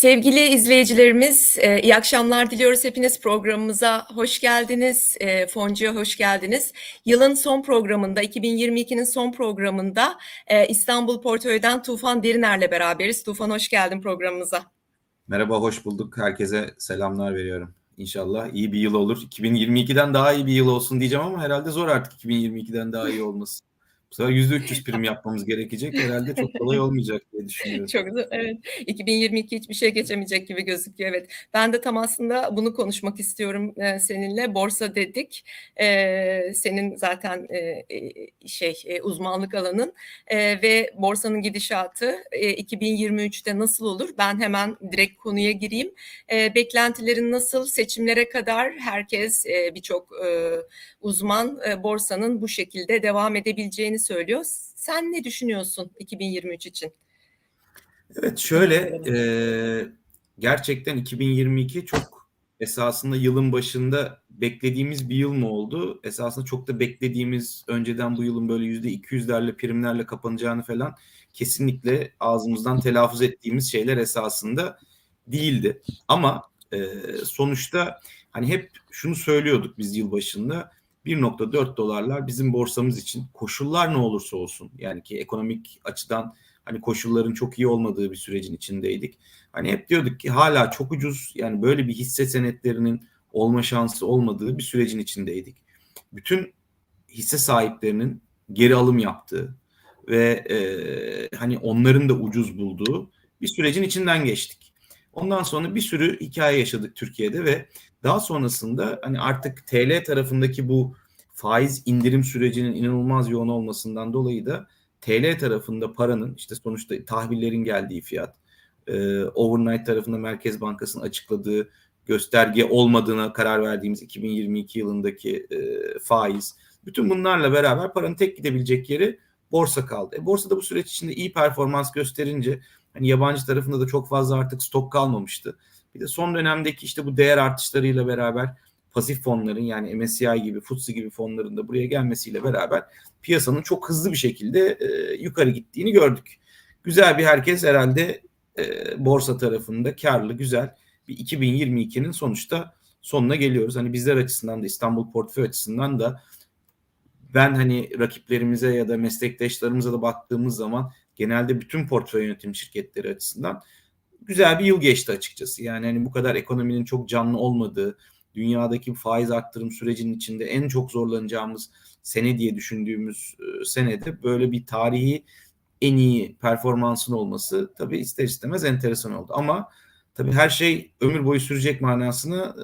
Sevgili izleyicilerimiz, e, iyi akşamlar diliyoruz hepiniz programımıza. Hoş geldiniz, e, Foncu'ya hoş geldiniz. Yılın son programında, 2022'nin son programında e, İstanbul Portföy'den Tufan Deriner'le beraberiz. Tufan hoş geldin programımıza. Merhaba, hoş bulduk. Herkese selamlar veriyorum. İnşallah iyi bir yıl olur. 2022'den daha iyi bir yıl olsun diyeceğim ama herhalde zor artık 2022'den daha iyi olması. Bu sefer %300 prim yapmamız gerekecek. Herhalde çok kolay olmayacak diye düşünüyorum. Çok güzel, evet. 2022 hiçbir şey geçemeyecek gibi gözüküyor, evet. Ben de tam aslında bunu konuşmak istiyorum e, seninle. Borsa dedik. E, senin zaten e, şey uzmanlık alanın ve borsanın gidişatı e, 2023'te nasıl olur? Ben hemen direkt konuya gireyim. Beklentilerin nasıl? Seçimlere kadar herkes, birçok uzman borsanın bu şekilde devam edebileceğini söylüyor. Sen ne düşünüyorsun 2023 için? Evet şöyle e, gerçekten 2022 çok esasında yılın başında beklediğimiz bir yıl mı oldu? Esasında çok da beklediğimiz önceden bu yılın böyle yüzde 200'lerle primlerle kapanacağını falan kesinlikle ağzımızdan telaffuz ettiğimiz şeyler esasında değildi. Ama e, sonuçta hani hep şunu söylüyorduk biz yıl başında 1.4 dolarlar bizim borsamız için koşullar ne olursa olsun yani ki ekonomik açıdan hani koşulların çok iyi olmadığı bir sürecin içindeydik. Hani hep diyorduk ki hala çok ucuz yani böyle bir hisse senetlerinin olma şansı olmadığı bir sürecin içindeydik. Bütün hisse sahiplerinin geri alım yaptığı ve e, hani onların da ucuz bulduğu bir sürecin içinden geçtik. Ondan sonra bir sürü hikaye yaşadık Türkiye'de ve daha sonrasında hani artık TL tarafındaki bu faiz indirim sürecinin inanılmaz yoğun olmasından dolayı da TL tarafında paranın işte sonuçta tahvillerin geldiği fiyat, e, overnight tarafında Merkez Bankası'nın açıkladığı gösterge olmadığına karar verdiğimiz 2022 yılındaki e, faiz, bütün bunlarla beraber paranın tek gidebilecek yeri borsa kaldı. E, borsada bu süreç içinde iyi performans gösterince hani yabancı tarafında da çok fazla artık stok kalmamıştı. Bir de son dönemdeki işte bu değer artışlarıyla beraber pasif fonların yani MSCI gibi, FTSE gibi fonların da buraya gelmesiyle beraber piyasanın çok hızlı bir şekilde e, yukarı gittiğini gördük. Güzel bir herkes herhalde e, borsa tarafında karlı, güzel bir 2022'nin sonuçta sonuna geliyoruz. Hani bizler açısından da İstanbul portföy açısından da ben hani rakiplerimize ya da meslektaşlarımıza da baktığımız zaman genelde bütün portföy yönetim şirketleri açısından güzel bir yıl geçti açıkçası. Yani hani bu kadar ekonominin çok canlı olmadığı, dünyadaki faiz arttırım sürecinin içinde en çok zorlanacağımız sene diye düşündüğümüz e, senede böyle bir tarihi en iyi performansın olması tabii ister istemez enteresan oldu. Ama tabii her şey ömür boyu sürecek manasına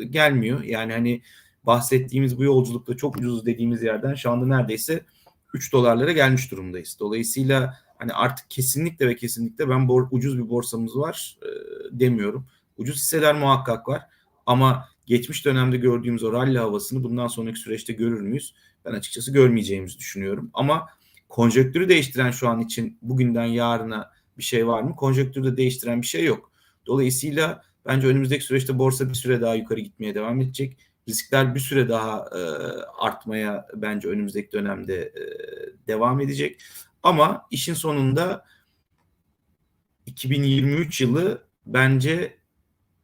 e, gelmiyor. Yani hani bahsettiğimiz bu yolculukta çok ucuz dediğimiz yerden şu anda neredeyse 3 dolarlara gelmiş durumdayız. Dolayısıyla hani artık kesinlikle ve kesinlikle ben bor, ucuz bir borsamız var e, demiyorum. Ucuz hisseler muhakkak var ama geçmiş dönemde gördüğümüz o rally havasını bundan sonraki süreçte görür müyüz? Ben açıkçası görmeyeceğimizi düşünüyorum. Ama konjöktürü değiştiren şu an için bugünden yarına bir şey var mı? Konjöktürü de değiştiren bir şey yok. Dolayısıyla bence önümüzdeki süreçte borsa bir süre daha yukarı gitmeye devam edecek. Riskler bir süre daha e, artmaya bence önümüzdeki dönemde e, devam edecek. Ama işin sonunda 2023 yılı bence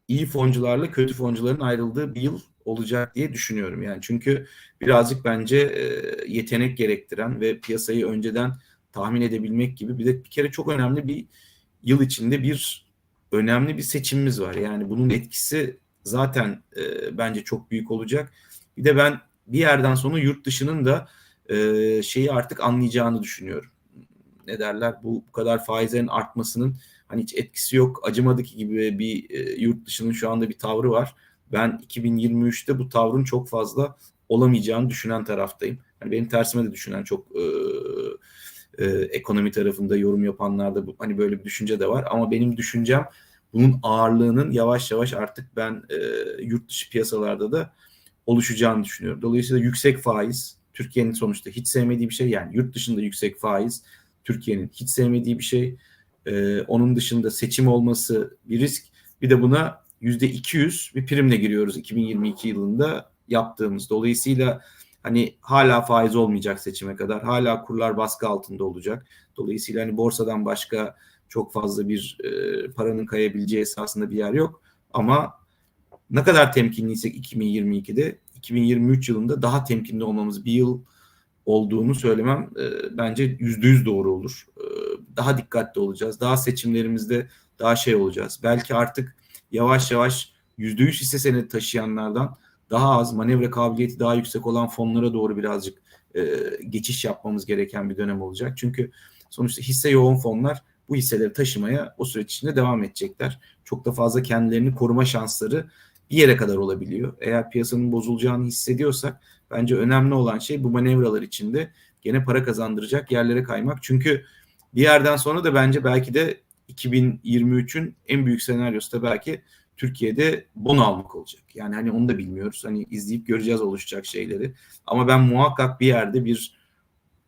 iyi foncularla kötü foncuların ayrıldığı bir yıl olacak diye düşünüyorum. Yani çünkü birazcık bence e, yetenek gerektiren ve piyasayı önceden tahmin edebilmek gibi bir de bir kere çok önemli bir yıl içinde bir önemli bir seçimimiz var. Yani bunun etkisi zaten e, bence çok büyük olacak. Bir de ben bir yerden sonra yurt dışının da e, şeyi artık anlayacağını düşünüyorum. Ne derler bu, bu kadar faizlerin artmasının hani hiç etkisi yok acımadık gibi bir e, yurt dışının şu anda bir tavrı var. Ben 2023'te bu tavrın çok fazla olamayacağını düşünen taraftayım. Yani benim tersime de düşünen çok e, e, ekonomi tarafında yorum yapanlarda bu, hani böyle bir düşünce de var. Ama benim düşüncem bunun ağırlığının yavaş yavaş artık ben e, yurt dışı piyasalarda da oluşacağını düşünüyorum. Dolayısıyla yüksek faiz Türkiye'nin sonuçta hiç sevmediği bir şey. Yani yurt dışında yüksek faiz Türkiye'nin hiç sevmediği bir şey. Ee, onun dışında seçim olması bir risk. Bir de buna yüzde 200 bir primle giriyoruz 2022 yılında yaptığımız. Dolayısıyla Hani hala faiz olmayacak seçime kadar. Hala kurlar baskı altında olacak. Dolayısıyla hani borsadan başka çok fazla bir e, paranın kayabileceği esasında bir yer yok. Ama ne kadar temkinliysek 2022'de 2023 yılında daha temkinli olmamız bir yıl olduğunu söylemem e, bence yüzde yüz doğru olur. E, daha dikkatli olacağız. Daha seçimlerimizde daha şey olacağız. Belki artık yavaş yavaş yüzde yüz hisse senedi taşıyanlardan daha az manevra kabiliyeti daha yüksek olan fonlara doğru birazcık e, geçiş yapmamız gereken bir dönem olacak. Çünkü sonuçta hisse yoğun fonlar bu hisseleri taşımaya o süreç içinde devam edecekler. Çok da fazla kendilerini koruma şansları bir yere kadar olabiliyor. Eğer piyasanın bozulacağını hissediyorsak bence önemli olan şey bu manevralar içinde gene para kazandıracak yerlere kaymak. Çünkü bir yerden sonra da bence belki de 2023'ün en büyük senaryosu da belki Türkiye'de bono almak olacak. Yani hani onu da bilmiyoruz. Hani izleyip göreceğiz oluşacak şeyleri. Ama ben muhakkak bir yerde bir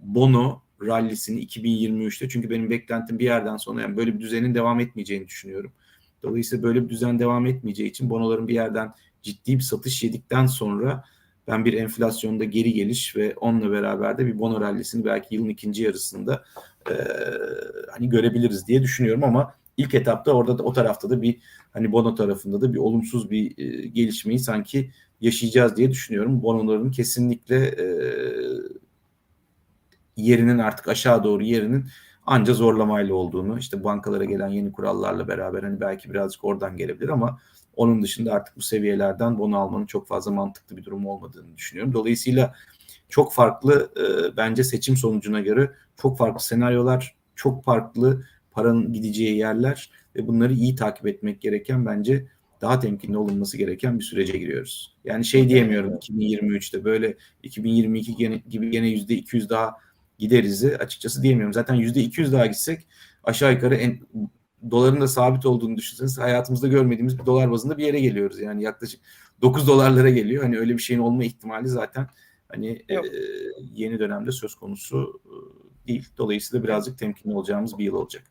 bono rallisini 2023'te çünkü benim beklentim bir yerden sonra yani böyle bir düzenin devam etmeyeceğini düşünüyorum. Dolayısıyla böyle bir düzen devam etmeyeceği için bonoların bir yerden ciddi bir satış yedikten sonra ben bir enflasyonda geri geliş ve onunla beraber de bir bono rallisini belki yılın ikinci yarısında e, hani görebiliriz diye düşünüyorum ama ilk etapta orada da o tarafta da bir hani bono tarafında da bir olumsuz bir e, gelişmeyi sanki yaşayacağız diye düşünüyorum. Bonoların kesinlikle e, yerinin artık aşağı doğru yerinin anca zorlamayla olduğunu işte bankalara gelen yeni kurallarla beraber hani belki birazcık oradan gelebilir ama onun dışında artık bu seviyelerden bono almanın çok fazla mantıklı bir durum olmadığını düşünüyorum. Dolayısıyla çok farklı e, bence seçim sonucuna göre çok farklı senaryolar, çok farklı paranın gideceği yerler ve bunları iyi takip etmek gereken bence daha temkinli olunması gereken bir sürece giriyoruz. Yani şey diyemiyorum 2023'te böyle 2022 gene, gibi gene yüzde 200 daha gideriz açıkçası diyemiyorum. Zaten yüzde 200 daha gitsek aşağı yukarı en, doların da sabit olduğunu düşünseniz hayatımızda görmediğimiz bir dolar bazında bir yere geliyoruz. Yani yaklaşık 9 dolarlara geliyor. Hani öyle bir şeyin olma ihtimali zaten hani e, yeni dönemde söz konusu e, değil. Dolayısıyla birazcık temkinli olacağımız bir yıl olacak.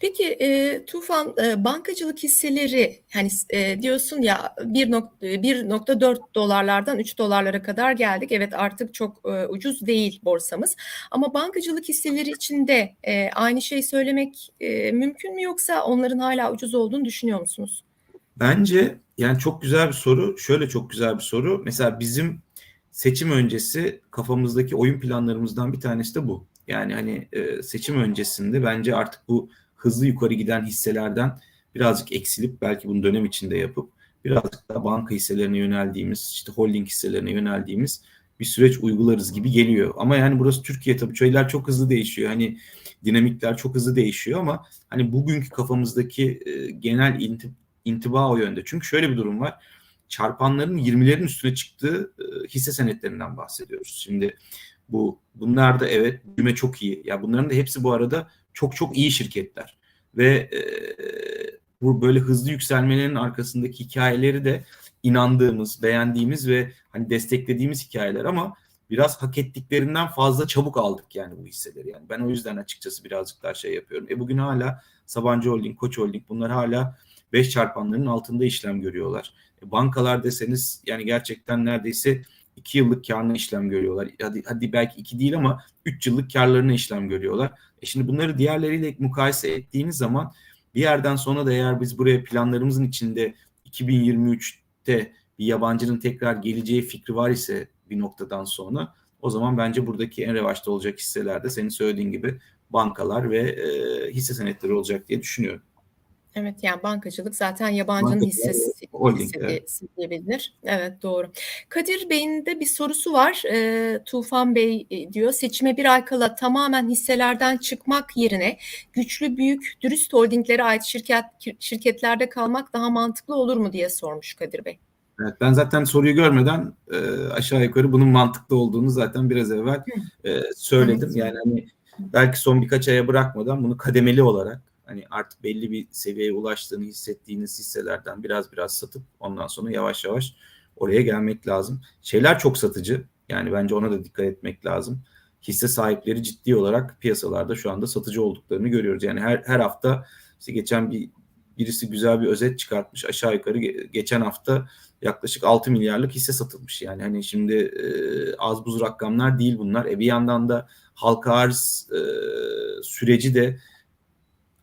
Peki e, Tufan e, bankacılık hisseleri hani e, diyorsun ya 1.4 dolarlardan 3 dolarlara kadar geldik. Evet artık çok e, ucuz değil borsamız. Ama bankacılık hisseleri içinde e, aynı şey söylemek e, mümkün mü yoksa onların hala ucuz olduğunu düşünüyor musunuz? Bence yani çok güzel bir soru. Şöyle çok güzel bir soru. Mesela bizim seçim öncesi kafamızdaki oyun planlarımızdan bir tanesi de bu. Yani hani e, seçim öncesinde bence artık bu hızlı yukarı giden hisselerden birazcık eksilip belki bunu dönem içinde yapıp birazcık da banka hisselerine yöneldiğimiz, işte holding hisselerine yöneldiğimiz bir süreç uygularız gibi geliyor. Ama yani burası Türkiye tabii şeyler çok hızlı değişiyor. Hani dinamikler çok hızlı değişiyor ama hani bugünkü kafamızdaki e, genel intib intiba o yönde. Çünkü şöyle bir durum var. Çarpanların 20'lerin üstüne çıktığı e, hisse senetlerinden bahsediyoruz. Şimdi bu bunlar da evet büyüme çok iyi. Ya bunların da hepsi bu arada çok çok iyi şirketler. Ve e, bu böyle hızlı yükselmenin arkasındaki hikayeleri de inandığımız, beğendiğimiz ve hani desteklediğimiz hikayeler ama biraz hak ettiklerinden fazla çabuk aldık yani bu hisseleri. Yani ben o yüzden açıkçası birazcık daha şey yapıyorum. E bugün hala Sabancı Holding, Koç Holding bunlar hala 5 çarpanların altında işlem görüyorlar. E bankalar deseniz yani gerçekten neredeyse 2 yıllık karına işlem görüyorlar. Hadi, hadi belki 2 değil ama 3 yıllık karlarına işlem görüyorlar. E şimdi bunları diğerleriyle mukayese ettiğiniz zaman bir yerden sonra da eğer biz buraya planlarımızın içinde 2023'te bir yabancının tekrar geleceği fikri var ise bir noktadan sonra o zaman bence buradaki en revaçta olacak hisselerde senin söylediğin gibi bankalar ve e, hisse senetleri olacak diye düşünüyorum. Evet yani bankacılık zaten yabancının hissesi, hissesi diyebilir. Evet doğru. Kadir Bey'in de bir sorusu var. E, Tufan Bey e, diyor seçime bir ay kala tamamen hisselerden çıkmak yerine güçlü büyük dürüst holdinglere ait şirket şirketlerde kalmak daha mantıklı olur mu diye sormuş Kadir Bey. Evet, ben zaten soruyu görmeden e, aşağı yukarı bunun mantıklı olduğunu zaten biraz evvel e, söyledim. Yani hani belki son birkaç aya bırakmadan bunu kademeli olarak hani artık belli bir seviyeye ulaştığını hissettiğiniz hisselerden biraz biraz satıp ondan sonra yavaş yavaş oraya gelmek lazım. Şeyler çok satıcı. Yani bence ona da dikkat etmek lazım. Hisse sahipleri ciddi olarak piyasalarda şu anda satıcı olduklarını görüyoruz. Yani her her hafta işte geçen bir birisi güzel bir özet çıkartmış. Aşağı yukarı geçen hafta yaklaşık 6 milyarlık hisse satılmış. Yani hani şimdi e, az buz rakamlar değil bunlar. E bir yandan da halka arz e, süreci de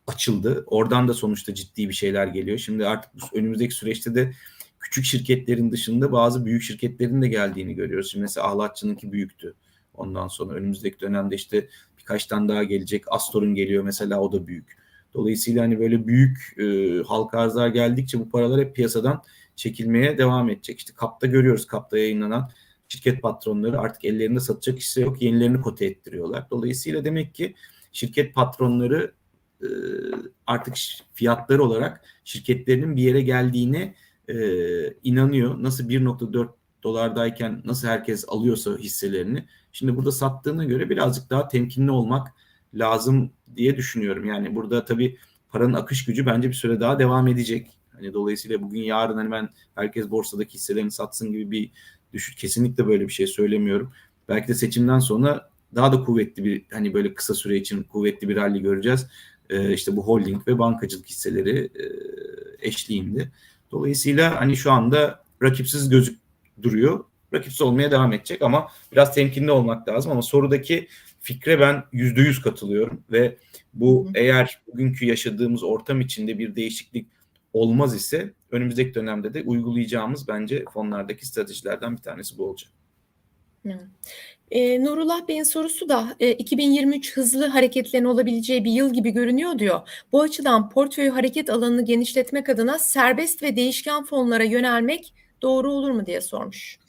açıldı. Oradan da sonuçta ciddi bir şeyler geliyor. Şimdi artık önümüzdeki süreçte de küçük şirketlerin dışında bazı büyük şirketlerin de geldiğini görüyoruz. Şimdi mesela Ahlatçı'nınki büyüktü. Ondan sonra önümüzdeki dönemde işte birkaç tane daha gelecek. Astor'un geliyor mesela o da büyük. Dolayısıyla hani böyle büyük e, halka arzlar geldikçe bu paralar hep piyasadan çekilmeye devam edecek. İşte KAP'ta görüyoruz KAP'ta yayınlanan şirket patronları artık ellerinde satacak hisse yok yenilerini kote ettiriyorlar. Dolayısıyla demek ki şirket patronları artık fiyatları olarak şirketlerinin bir yere geldiğine e, inanıyor. Nasıl 1.4 dolardayken nasıl herkes alıyorsa hisselerini şimdi burada sattığına göre birazcık daha temkinli olmak lazım diye düşünüyorum. Yani burada tabii paranın akış gücü bence bir süre daha devam edecek. Hani dolayısıyla bugün yarın hani ben herkes borsadaki hisselerini satsın gibi bir düşün kesinlikle böyle bir şey söylemiyorum. Belki de seçimden sonra daha da kuvvetli bir hani böyle kısa süre için kuvvetli bir rally göreceğiz. Ee, işte bu holding ve bankacılık hisseleri e, eşliğinde. Dolayısıyla hani şu anda rakipsiz gözük duruyor. Rakipsiz olmaya devam edecek ama biraz temkinli olmak lazım ama sorudaki fikre ben yüzde yüz katılıyorum ve bu eğer bugünkü yaşadığımız ortam içinde bir değişiklik olmaz ise önümüzdeki dönemde de uygulayacağımız bence fonlardaki stratejilerden bir tanesi bu olacak. E, Nurullah Bey'in sorusu da e, 2023 hızlı hareketlerin olabileceği bir yıl gibi görünüyor diyor. Bu açıdan portföy hareket alanını genişletmek adına serbest ve değişken fonlara yönelmek doğru olur mu diye sormuş.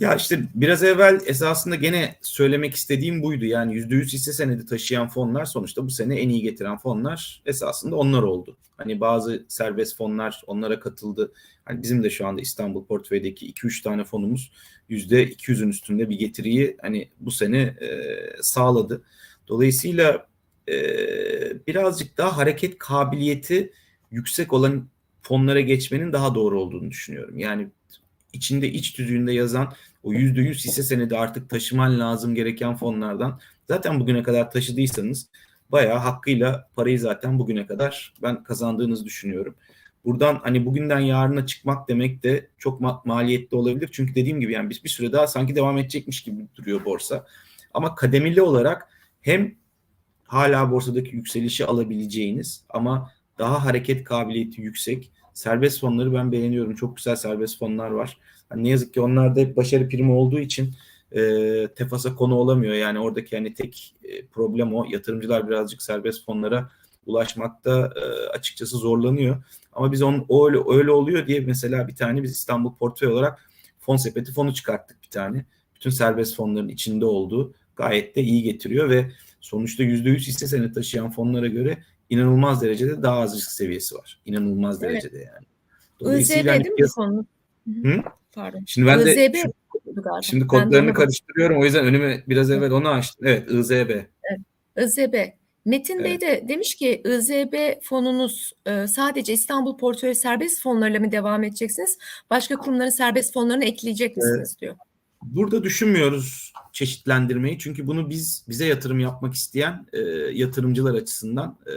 Ya işte biraz evvel esasında gene söylemek istediğim buydu. Yani %100 hisse senedi taşıyan fonlar sonuçta bu sene en iyi getiren fonlar esasında onlar oldu. Hani bazı serbest fonlar onlara katıldı. Hani bizim de şu anda İstanbul portföydeki 2-3 tane fonumuz %200'ün üstünde bir getiriyi hani bu sene e, sağladı. Dolayısıyla e, birazcık daha hareket kabiliyeti yüksek olan fonlara geçmenin daha doğru olduğunu düşünüyorum. Yani içinde iç tüzüğünde yazan o yüzde yüz hisse senedi artık taşıman lazım gereken fonlardan zaten bugüne kadar taşıdıysanız bayağı hakkıyla parayı zaten bugüne kadar ben kazandığınızı düşünüyorum. Buradan hani bugünden yarına çıkmak demek de çok ma- maliyetli olabilir. Çünkü dediğim gibi yani biz bir süre daha sanki devam edecekmiş gibi duruyor borsa. Ama kademeli olarak hem hala borsadaki yükselişi alabileceğiniz ama daha hareket kabiliyeti yüksek serbest fonları ben beğeniyorum. Çok güzel serbest fonlar var. Yani ne yazık ki onlarda hep başarı primi olduğu için e, tefasa konu olamıyor. Yani oradaki yani tek e, problem o. Yatırımcılar birazcık serbest fonlara ulaşmakta e, açıkçası zorlanıyor. Ama biz onun öyle öyle oluyor diye mesela bir tane biz İstanbul portföy olarak fon sepeti fonu çıkarttık bir tane. Bütün serbest fonların içinde olduğu gayet de iyi getiriyor ve sonuçta %100 hisse senedi taşıyan fonlara göre inanılmaz derecede daha az risk seviyesi var. İnanılmaz evet. derecede yani. Dolayısıyla hani değil mi konu? Hı? Pardon. Şimdi ben de şu, şimdi kodlarını karıştırıyorum. O yüzden önüme biraz evvel onu açtım. Evet, IZB. Evet, IZB. Metin evet. Bey de demiş ki IZB fonunuz e, sadece İstanbul portföy serbest fonlarıyla mı devam edeceksiniz? Başka kurumların serbest fonlarını ekleyecek misiniz evet. diyor. Burada düşünmüyoruz çeşitlendirmeyi çünkü bunu biz bize yatırım yapmak isteyen e, yatırımcılar açısından e,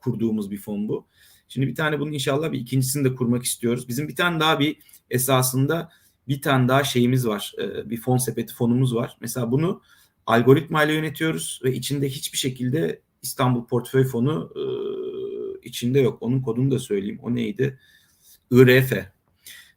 kurduğumuz bir fon bu. Şimdi bir tane bunun inşallah bir ikincisini de kurmak istiyoruz. Bizim bir tane daha bir esasında bir tane daha şeyimiz var. E, bir fon sepeti fonumuz var. Mesela bunu algoritmayla yönetiyoruz ve içinde hiçbir şekilde İstanbul Portföy Fonu e, içinde yok. Onun kodunu da söyleyeyim. O neydi? IRF.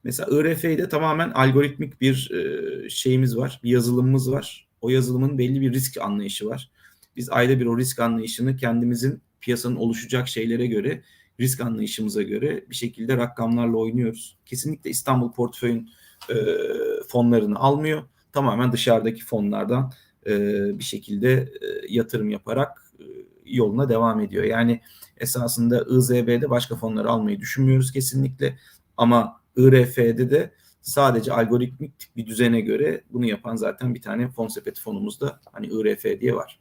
Mesela IRF'de tamamen algoritmik bir e, şeyimiz var, bir yazılımımız var. O yazılımın belli bir risk anlayışı var. Biz ayda bir o risk anlayışını kendimizin piyasanın oluşacak şeylere göre, risk anlayışımıza göre bir şekilde rakamlarla oynuyoruz. Kesinlikle İstanbul portföyün e, fonlarını almıyor. Tamamen dışarıdaki fonlardan e, bir şekilde e, yatırım yaparak e, yoluna devam ediyor. Yani esasında IZB'de başka fonları almayı düşünmüyoruz kesinlikle. Ama IRF'de de sadece algoritmik bir düzene göre bunu yapan zaten bir tane fon sepeti fonumuzda hani IRF diye var.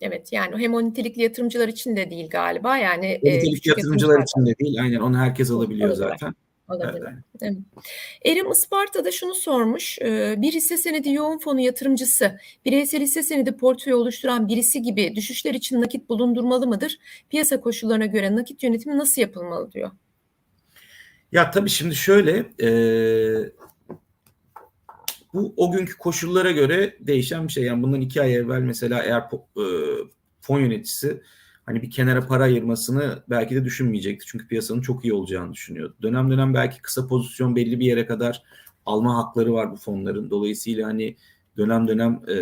Evet yani hem o nitelikli yatırımcılar için de değil galiba yani. Nitelikli e, yatırımcılar için de değil aynen onu herkes alabiliyor Olabilir. zaten. Olabilir. Evet. Erim Isparta'da şunu sormuş. Bir hisse senedi yoğun fonu yatırımcısı bireysel hisse senedi portföyü oluşturan birisi gibi düşüşler için nakit bulundurmalı mıdır? Piyasa koşullarına göre nakit yönetimi nasıl yapılmalı diyor. Ya tabii şimdi şöyle e, bu o günkü koşullara göre değişen bir şey. Yani bundan iki ay evvel mesela eğer e, fon yöneticisi hani bir kenara para ayırmasını belki de düşünmeyecekti. Çünkü piyasanın çok iyi olacağını düşünüyordu. Dönem dönem belki kısa pozisyon belli bir yere kadar alma hakları var bu fonların. Dolayısıyla hani dönem dönem e,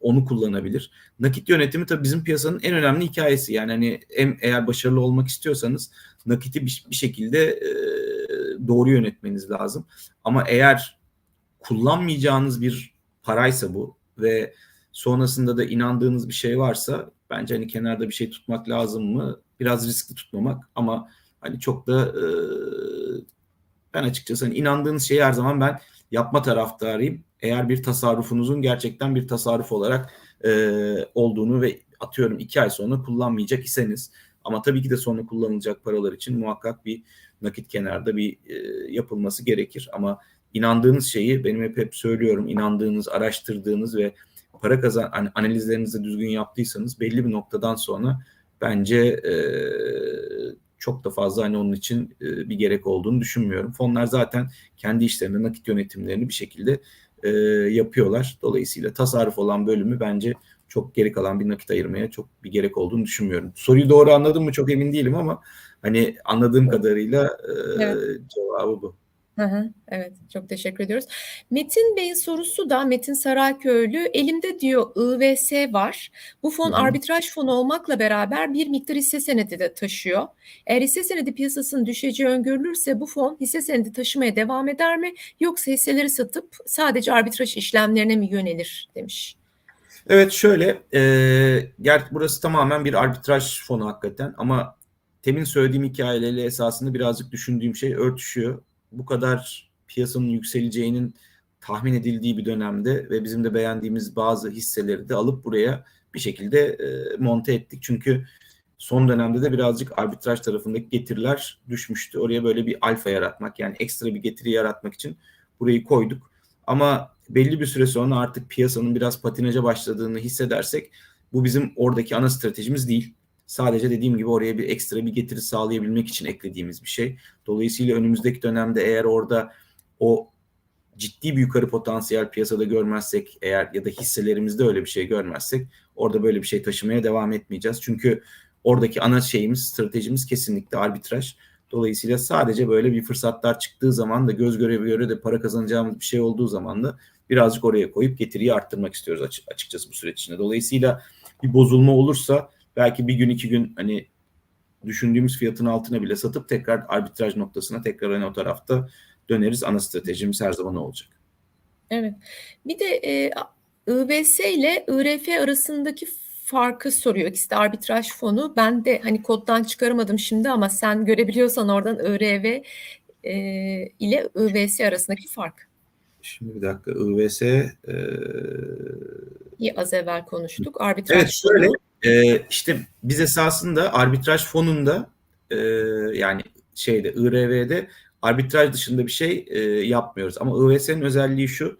onu kullanabilir. Nakit yönetimi tabii bizim piyasanın en önemli hikayesi. Yani hani em, eğer başarılı olmak istiyorsanız nakiti bir, bir şekilde e, doğru yönetmeniz lazım. Ama eğer kullanmayacağınız bir paraysa bu ve sonrasında da inandığınız bir şey varsa bence hani kenarda bir şey tutmak lazım mı? Biraz riskli tutmamak ama hani çok da e, ben açıkçası hani inandığınız şeyi her zaman ben yapma taraftarıyım. Eğer bir tasarrufunuzun gerçekten bir tasarruf olarak e, olduğunu ve atıyorum iki ay sonra kullanmayacak iseniz ama tabii ki de sonra kullanılacak paralar için muhakkak bir nakit kenarda bir e, yapılması gerekir. Ama inandığınız şeyi benim hep hep söylüyorum inandığınız, araştırdığınız ve para kazan analizlerinizi düzgün yaptıysanız belli bir noktadan sonra bence e, çok da fazla hani onun için e, bir gerek olduğunu düşünmüyorum. Fonlar zaten kendi işlerinde nakit yönetimlerini bir şekilde e, yapıyorlar. Dolayısıyla tasarruf olan bölümü bence çok geri kalan bir nakit ayırmaya çok bir gerek olduğunu düşünmüyorum. Soruyu doğru anladım mı çok emin değilim ama hani anladığım kadarıyla e, Evet. cevabı bu. Hı hı, evet çok teşekkür ediyoruz. Metin Bey'in sorusu da Metin Sarayköylü elimde diyor IVS var. Bu fon Hı hı. arbitraj fonu olmakla beraber bir miktar hisse senedi de taşıyor. Eğer hisse senedi piyasasının düşeceği öngörülürse bu fon hisse senedi taşımaya devam eder mi yoksa hisseleri satıp sadece arbitraj işlemlerine mi yönelir demiş. Evet şöyle, e, burası tamamen bir arbitraj fonu hakikaten ama temin söylediğim hikayeyle esasında birazcık düşündüğüm şey örtüşüyor. Bu kadar piyasanın yükseleceğinin tahmin edildiği bir dönemde ve bizim de beğendiğimiz bazı hisseleri de alıp buraya bir şekilde e, monte ettik. Çünkü son dönemde de birazcık arbitraj tarafındaki getiriler düşmüştü. Oraya böyle bir alfa yaratmak yani ekstra bir getiri yaratmak için burayı koyduk. Ama belli bir süre sonra artık piyasanın biraz patinaja başladığını hissedersek bu bizim oradaki ana stratejimiz değil. Sadece dediğim gibi oraya bir ekstra bir getiri sağlayabilmek için eklediğimiz bir şey. Dolayısıyla önümüzdeki dönemde eğer orada o ciddi bir yukarı potansiyel piyasada görmezsek eğer ya da hisselerimizde öyle bir şey görmezsek orada böyle bir şey taşımaya devam etmeyeceğiz. Çünkü oradaki ana şeyimiz, stratejimiz kesinlikle arbitraj. Dolayısıyla sadece böyle bir fırsatlar çıktığı zaman da göz göre göre de para kazanacağımız bir şey olduğu zaman da birazcık oraya koyup getiriyi arttırmak istiyoruz açıkçası bu süreç içinde. Dolayısıyla bir bozulma olursa belki bir gün iki gün hani düşündüğümüz fiyatın altına bile satıp tekrar arbitraj noktasına tekrar hani o tarafta döneriz. Ana stratejimiz her zaman o olacak. Evet. Bir de e, IVS ile IRF arasındaki farkı soruyor. İkisi de arbitraj fonu. Ben de hani koddan çıkaramadım şimdi ama sen görebiliyorsan oradan IRV e, ile IVS arasındaki fark. Şimdi bir dakika IVS e, İyi az evvel konuştuk. Arbitraj Evet şöyle e, işte biz esasında arbitraj fonunda e, yani şeyde IRV'de arbitraj dışında bir şey e, yapmıyoruz. Ama IVS'nin özelliği şu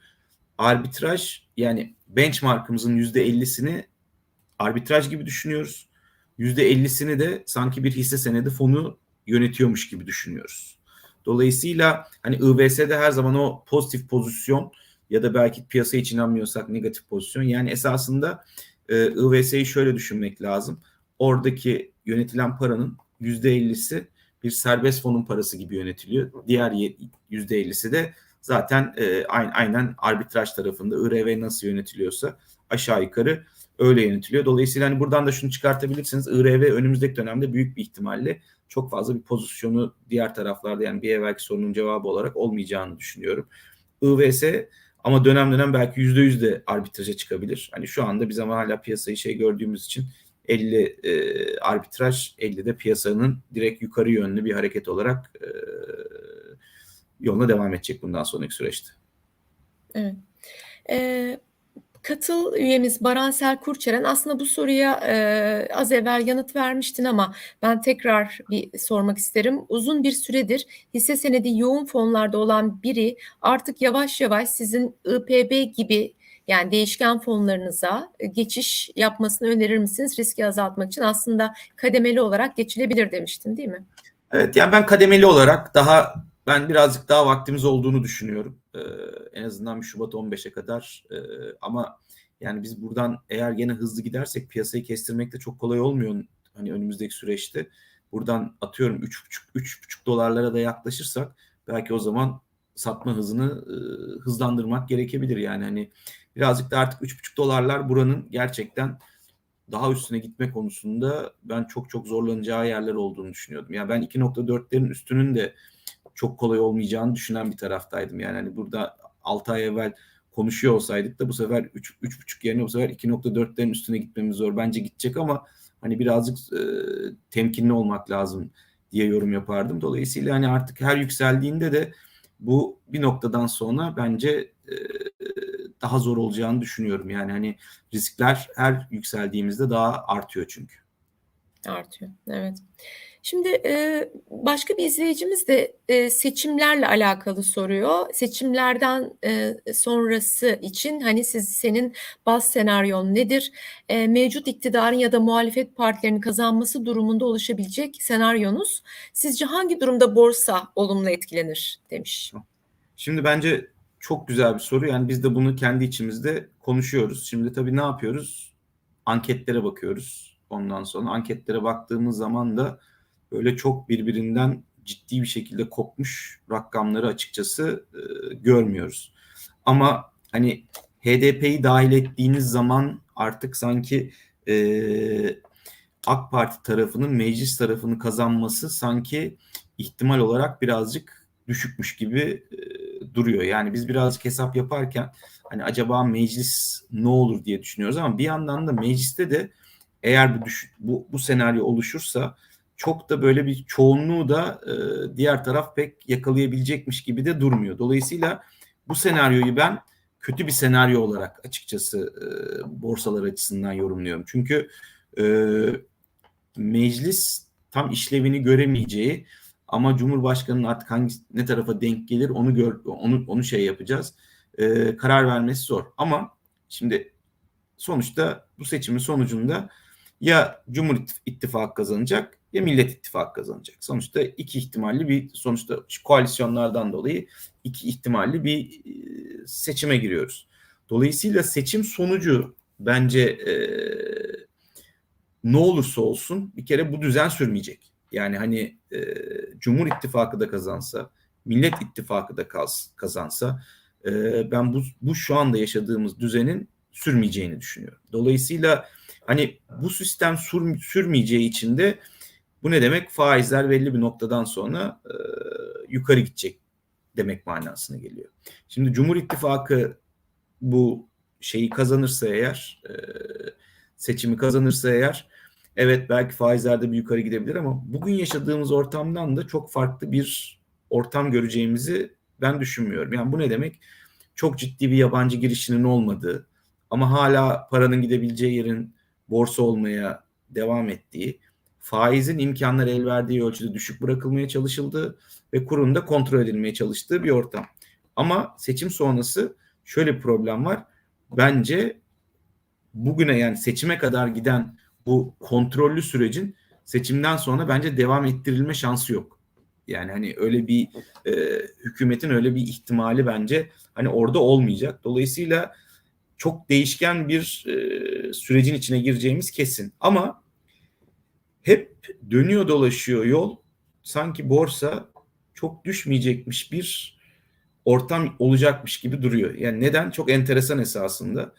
arbitraj yani benchmarkımızın %50'sini arbitraj gibi düşünüyoruz. %50'sini de sanki bir hisse senedi fonu yönetiyormuş gibi düşünüyoruz. Dolayısıyla hani IVS'de her zaman o pozitif pozisyon ya da belki piyasa için inanmıyorsak negatif pozisyon. Yani esasında e, IVS'yi şöyle düşünmek lazım. Oradaki yönetilen paranın %50'si bir serbest fonun parası gibi yönetiliyor. Diğer %50'si de zaten e, aynen arbitraj tarafında IRV nasıl yönetiliyorsa aşağı yukarı öyle yönetiliyor. Dolayısıyla hani buradan da şunu çıkartabilirsiniz. IRV önümüzdeki dönemde büyük bir ihtimalle çok fazla bir pozisyonu diğer taraflarda yani bir evvelki sorunun cevabı olarak olmayacağını düşünüyorum. IVS ama dönem dönem belki yüzde yüz de arbitraja çıkabilir. Hani şu anda biz ama hala piyasayı şey gördüğümüz için 50 e, arbitraj 50 de piyasanın direkt yukarı yönlü bir hareket olarak e, yoluna devam edecek bundan sonraki süreçte. Evet. Ee, katıl üyemiz Baransel Kurçeren aslında bu soruya e, az evvel yanıt vermiştin ama ben tekrar bir sormak isterim. Uzun bir süredir hisse senedi yoğun fonlarda olan biri artık yavaş yavaş sizin IPB gibi yani değişken fonlarınıza geçiş yapmasını önerir misiniz riski azaltmak için? Aslında kademeli olarak geçilebilir demiştin değil mi? Evet yani ben kademeli olarak daha ben birazcık daha vaktimiz olduğunu düşünüyorum. Ee, en azından Şubat 15'e kadar. Ee, ama yani biz buradan eğer gene hızlı gidersek piyasayı kestirmek de çok kolay olmuyor hani önümüzdeki süreçte. Buradan atıyorum 3,5 3,5 dolarlara da yaklaşırsak belki o zaman satma hızını e, hızlandırmak gerekebilir. Yani hani birazcık da artık 3,5 dolarlar buranın gerçekten daha üstüne gitme konusunda ben çok çok zorlanacağı yerler olduğunu düşünüyordum. Yani ben 2.4'lerin üstünün de çok kolay olmayacağını düşünen bir taraftaydım. Yani hani burada 6 ay evvel konuşuyor olsaydık da bu sefer 3 3.5 yerine bu sefer 2.4'lerin üstüne gitmemiz zor. Bence gidecek ama hani birazcık e, temkinli olmak lazım diye yorum yapardım. Dolayısıyla hani artık her yükseldiğinde de bu bir noktadan sonra bence e, daha zor olacağını düşünüyorum. Yani hani riskler her yükseldiğimizde daha artıyor çünkü. Artıyor, evet. Şimdi e, başka bir izleyicimiz de e, seçimlerle alakalı soruyor. Seçimlerden e, sonrası için hani siz senin baz senaryon nedir? Mevcut iktidarın ya da muhalefet partilerinin kazanması durumunda oluşabilecek senaryonuz. Sizce hangi durumda borsa olumlu etkilenir demiş. Şimdi bence çok güzel bir soru. Yani biz de bunu kendi içimizde konuşuyoruz. Şimdi tabii ne yapıyoruz? Anketlere bakıyoruz. Ondan sonra anketlere baktığımız zaman da böyle çok birbirinden ciddi bir şekilde kopmuş rakamları açıkçası e, görmüyoruz. Ama hani HDP'yi dahil ettiğiniz zaman artık sanki e, AK Parti tarafının meclis tarafını kazanması sanki ihtimal olarak birazcık düşükmüş gibi e, duruyor. Yani biz birazcık hesap yaparken hani acaba meclis ne olur diye düşünüyoruz ama bir yandan da mecliste de eğer bu düş- bu, bu senaryo oluşursa çok da böyle bir çoğunluğu da e, diğer taraf pek yakalayabilecekmiş gibi de durmuyor. Dolayısıyla bu senaryoyu ben kötü bir senaryo olarak açıkçası e, borsalar açısından yorumluyorum. Çünkü e, meclis tam işlevini göremeyeceği ama Cumhurbaşkanı'nın artık hangi ne tarafa denk gelir onu gör onu onu şey yapacağız. E, karar vermesi zor. Ama şimdi sonuçta bu seçimin sonucunda ya Cumhur İttifakı kazanacak ya Millet İttifakı kazanacak. Sonuçta iki ihtimalli bir sonuçta koalisyonlardan dolayı iki ihtimalli bir seçime giriyoruz. Dolayısıyla seçim sonucu bence e, ne olursa olsun bir kere bu düzen sürmeyecek. Yani hani e, Cumhur İttifakı da kazansa, Millet İttifakı da kaz, kazansa e, ben bu, bu şu anda yaşadığımız düzenin sürmeyeceğini düşünüyorum. Dolayısıyla hani bu sistem sür, sürmeyeceği için de bu ne demek? Faizler belli bir noktadan sonra e, yukarı gidecek demek manasına geliyor. Şimdi Cumhur İttifakı bu şeyi kazanırsa eğer, e, seçimi kazanırsa eğer Evet belki faizlerde bir yukarı gidebilir ama bugün yaşadığımız ortamdan da çok farklı bir ortam göreceğimizi ben düşünmüyorum. Yani bu ne demek? Çok ciddi bir yabancı girişinin olmadığı ama hala paranın gidebileceği yerin borsa olmaya devam ettiği, faizin imkanları el verdiği ölçüde düşük bırakılmaya çalışıldığı ve kurun da kontrol edilmeye çalıştığı bir ortam. Ama seçim sonrası şöyle bir problem var. Bence bugüne yani seçime kadar giden bu kontrollü sürecin seçimden sonra bence devam ettirilme şansı yok. Yani hani öyle bir e, hükümetin öyle bir ihtimali bence hani orada olmayacak. Dolayısıyla çok değişken bir e, sürecin içine gireceğimiz kesin. Ama hep dönüyor dolaşıyor yol sanki borsa çok düşmeyecekmiş bir ortam olacakmış gibi duruyor. Yani neden? Çok enteresan esasında.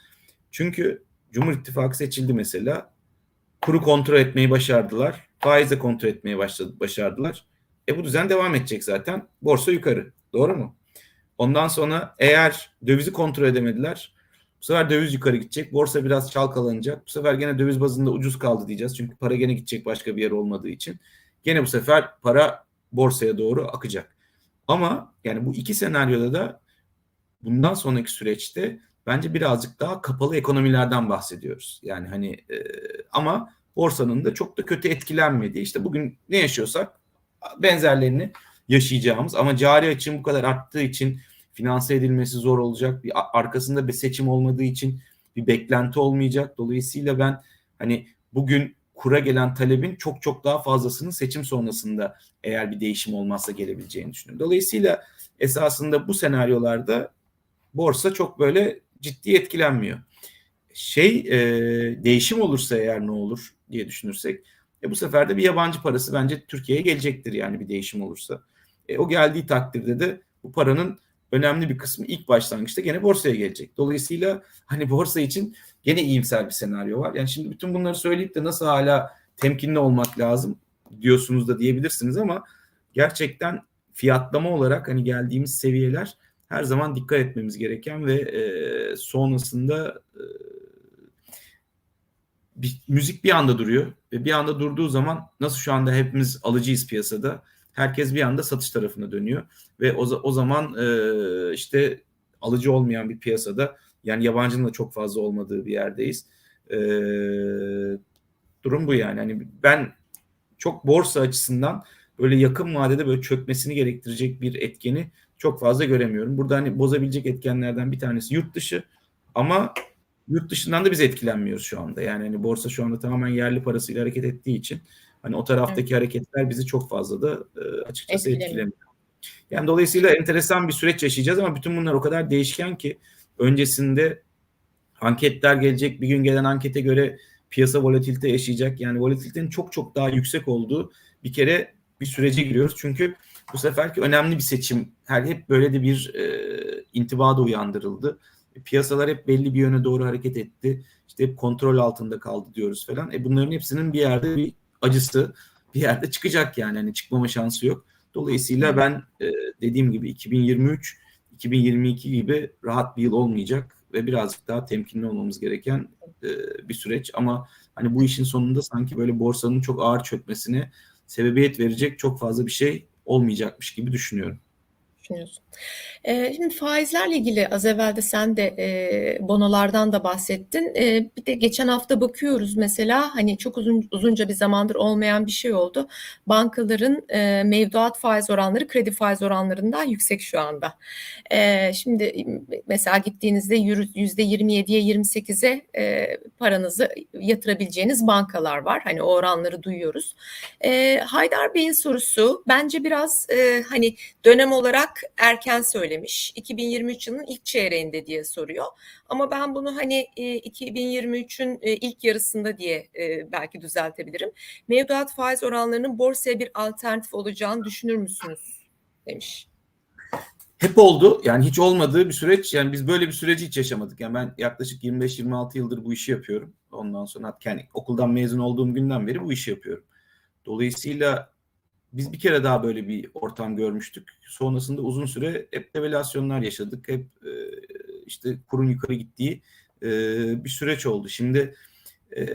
Çünkü Cumhur İttifakı seçildi mesela kuru kontrol etmeyi başardılar. Faize kontrol etmeyi başladı, başardılar. E bu düzen devam edecek zaten. Borsa yukarı. Doğru mu? Ondan sonra eğer dövizi kontrol edemediler bu sefer döviz yukarı gidecek. Borsa biraz çalkalanacak. Bu sefer gene döviz bazında ucuz kaldı diyeceğiz. Çünkü para gene gidecek başka bir yer olmadığı için. Gene bu sefer para borsaya doğru akacak. Ama yani bu iki senaryoda da bundan sonraki süreçte bence birazcık daha kapalı ekonomilerden bahsediyoruz. Yani hani e, ama borsanın da çok da kötü etkilenmediği işte bugün ne yaşıyorsak benzerlerini yaşayacağımız ama cari açığın bu kadar arttığı için finanse edilmesi zor olacak. Bir arkasında bir seçim olmadığı için bir beklenti olmayacak. Dolayısıyla ben hani bugün kura gelen talebin çok çok daha fazlasının seçim sonrasında eğer bir değişim olmazsa gelebileceğini düşünüyorum. Dolayısıyla esasında bu senaryolarda borsa çok böyle ciddi etkilenmiyor. Şey e, değişim olursa eğer ne olur diye düşünürsek e, bu sefer de bir yabancı parası bence Türkiye'ye gelecektir yani bir değişim olursa. E, o geldiği takdirde de bu paranın önemli bir kısmı ilk başlangıçta gene borsaya gelecek. Dolayısıyla hani borsa için gene iyimser bir senaryo var. Yani şimdi bütün bunları söyleyip de nasıl hala temkinli olmak lazım diyorsunuz da diyebilirsiniz ama gerçekten fiyatlama olarak hani geldiğimiz seviyeler her zaman dikkat etmemiz gereken ve e, sonrasında e, bir, müzik bir anda duruyor ve bir anda durduğu zaman nasıl şu anda hepimiz alıcıyız piyasada herkes bir anda satış tarafına dönüyor ve o, o zaman e, işte alıcı olmayan bir piyasada yani yabancının da çok fazla olmadığı bir yerdeyiz. E, durum bu yani. Hani ben çok borsa açısından böyle yakın vadede böyle çökmesini gerektirecek bir etkeni çok fazla göremiyorum. Burada hani bozabilecek etkenlerden bir tanesi yurt dışı ama yurt dışından da biz etkilenmiyoruz şu anda. Yani hani borsa şu anda tamamen yerli parasıyla hareket ettiği için hani o taraftaki evet. hareketler bizi çok fazla da e, açıkçası etkilemiyor. Yani dolayısıyla enteresan bir süreç yaşayacağız ama bütün bunlar o kadar değişken ki öncesinde anketler gelecek. Bir gün gelen ankete göre piyasa volatilite yaşayacak. Yani volatilitenin çok çok daha yüksek olduğu bir kere bir sürece giriyoruz. Çünkü bu seferki önemli bir seçim. Her hep böyle de bir e, intiba da uyandırıldı. Piyasalar hep belli bir yöne doğru hareket etti. İşte hep kontrol altında kaldı diyoruz falan. E bunların hepsinin bir yerde bir acısı, bir yerde çıkacak yani. Hani çıkmama şansı yok. Dolayısıyla ben e, dediğim gibi 2023 2022 gibi rahat bir yıl olmayacak ve birazcık daha temkinli olmamız gereken e, bir süreç ama hani bu işin sonunda sanki böyle borsanın çok ağır çökmesine sebebiyet verecek çok fazla bir şey olmayacakmış gibi düşünüyorum. Düşünüyorsun. Ee, şimdi faizlerle ilgili az evvel de sen de e, bonolardan da bahsettin. E, bir de geçen hafta bakıyoruz mesela hani çok uzun uzunca bir zamandır olmayan bir şey oldu. Bankaların e, mevduat faiz oranları kredi faiz oranlarından yüksek şu anda. E, şimdi mesela gittiğinizde yüzde 27'ye 28'e e, paranızı yatırabileceğiniz bankalar var. Hani o oranları duyuyoruz. E, Haydar Bey'in sorusu bence biraz e, hani dönem olarak erken söylemiş. 2023 yılının ilk çeyreğinde diye soruyor. Ama ben bunu hani 2023'ün ilk yarısında diye belki düzeltebilirim. Mevduat faiz oranlarının borsaya bir alternatif olacağını düşünür müsünüz? demiş. Hep oldu. Yani hiç olmadığı bir süreç. Yani biz böyle bir süreci hiç yaşamadık. Yani ben yaklaşık 25-26 yıldır bu işi yapıyorum. Ondan sonra yani okuldan mezun olduğum günden beri bu işi yapıyorum. Dolayısıyla biz bir kere daha böyle bir ortam görmüştük. Sonrasında uzun süre hep devalüasyonlar yaşadık. Hep e, işte kurun yukarı gittiği e, bir süreç oldu. Şimdi e,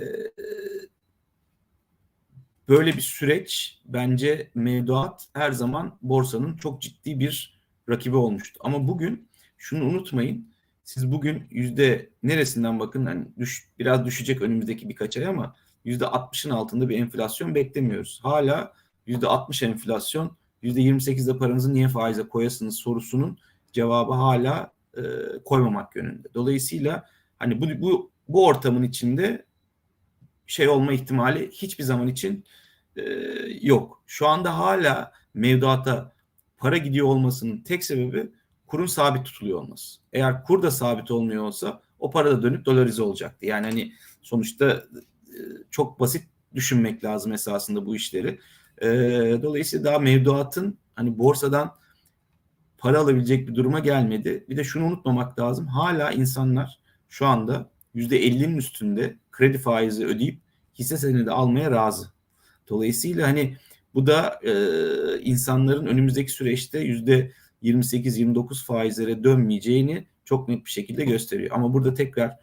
böyle bir süreç bence mevduat her zaman borsanın çok ciddi bir rakibi olmuştu. Ama bugün şunu unutmayın. Siz bugün yüzde neresinden bakın hani düş, biraz düşecek önümüzdeki birkaç ay ama yüzde 60'ın altında bir enflasyon beklemiyoruz. Hala %60 enflasyon, %28'de paranızı niye faize koyasınız sorusunun cevabı hala e, koymamak yönünde. Dolayısıyla hani bu, bu, bu ortamın içinde şey olma ihtimali hiçbir zaman için e, yok. Şu anda hala mevduata para gidiyor olmasının tek sebebi kurun sabit tutuluyor olması. Eğer kur da sabit olmuyor olsa o para da dönüp dolarize olacaktı. Yani hani sonuçta e, çok basit düşünmek lazım esasında bu işleri. E, dolayısıyla daha mevduatın hani borsadan para alabilecek bir duruma gelmedi. Bir de şunu unutmamak lazım. Hala insanlar şu anda %50'nin üstünde kredi faizi ödeyip hisse senedi almaya razı. Dolayısıyla hani bu da e, insanların önümüzdeki süreçte yüzde 28-29 faizlere dönmeyeceğini çok net bir şekilde gösteriyor. Ama burada tekrar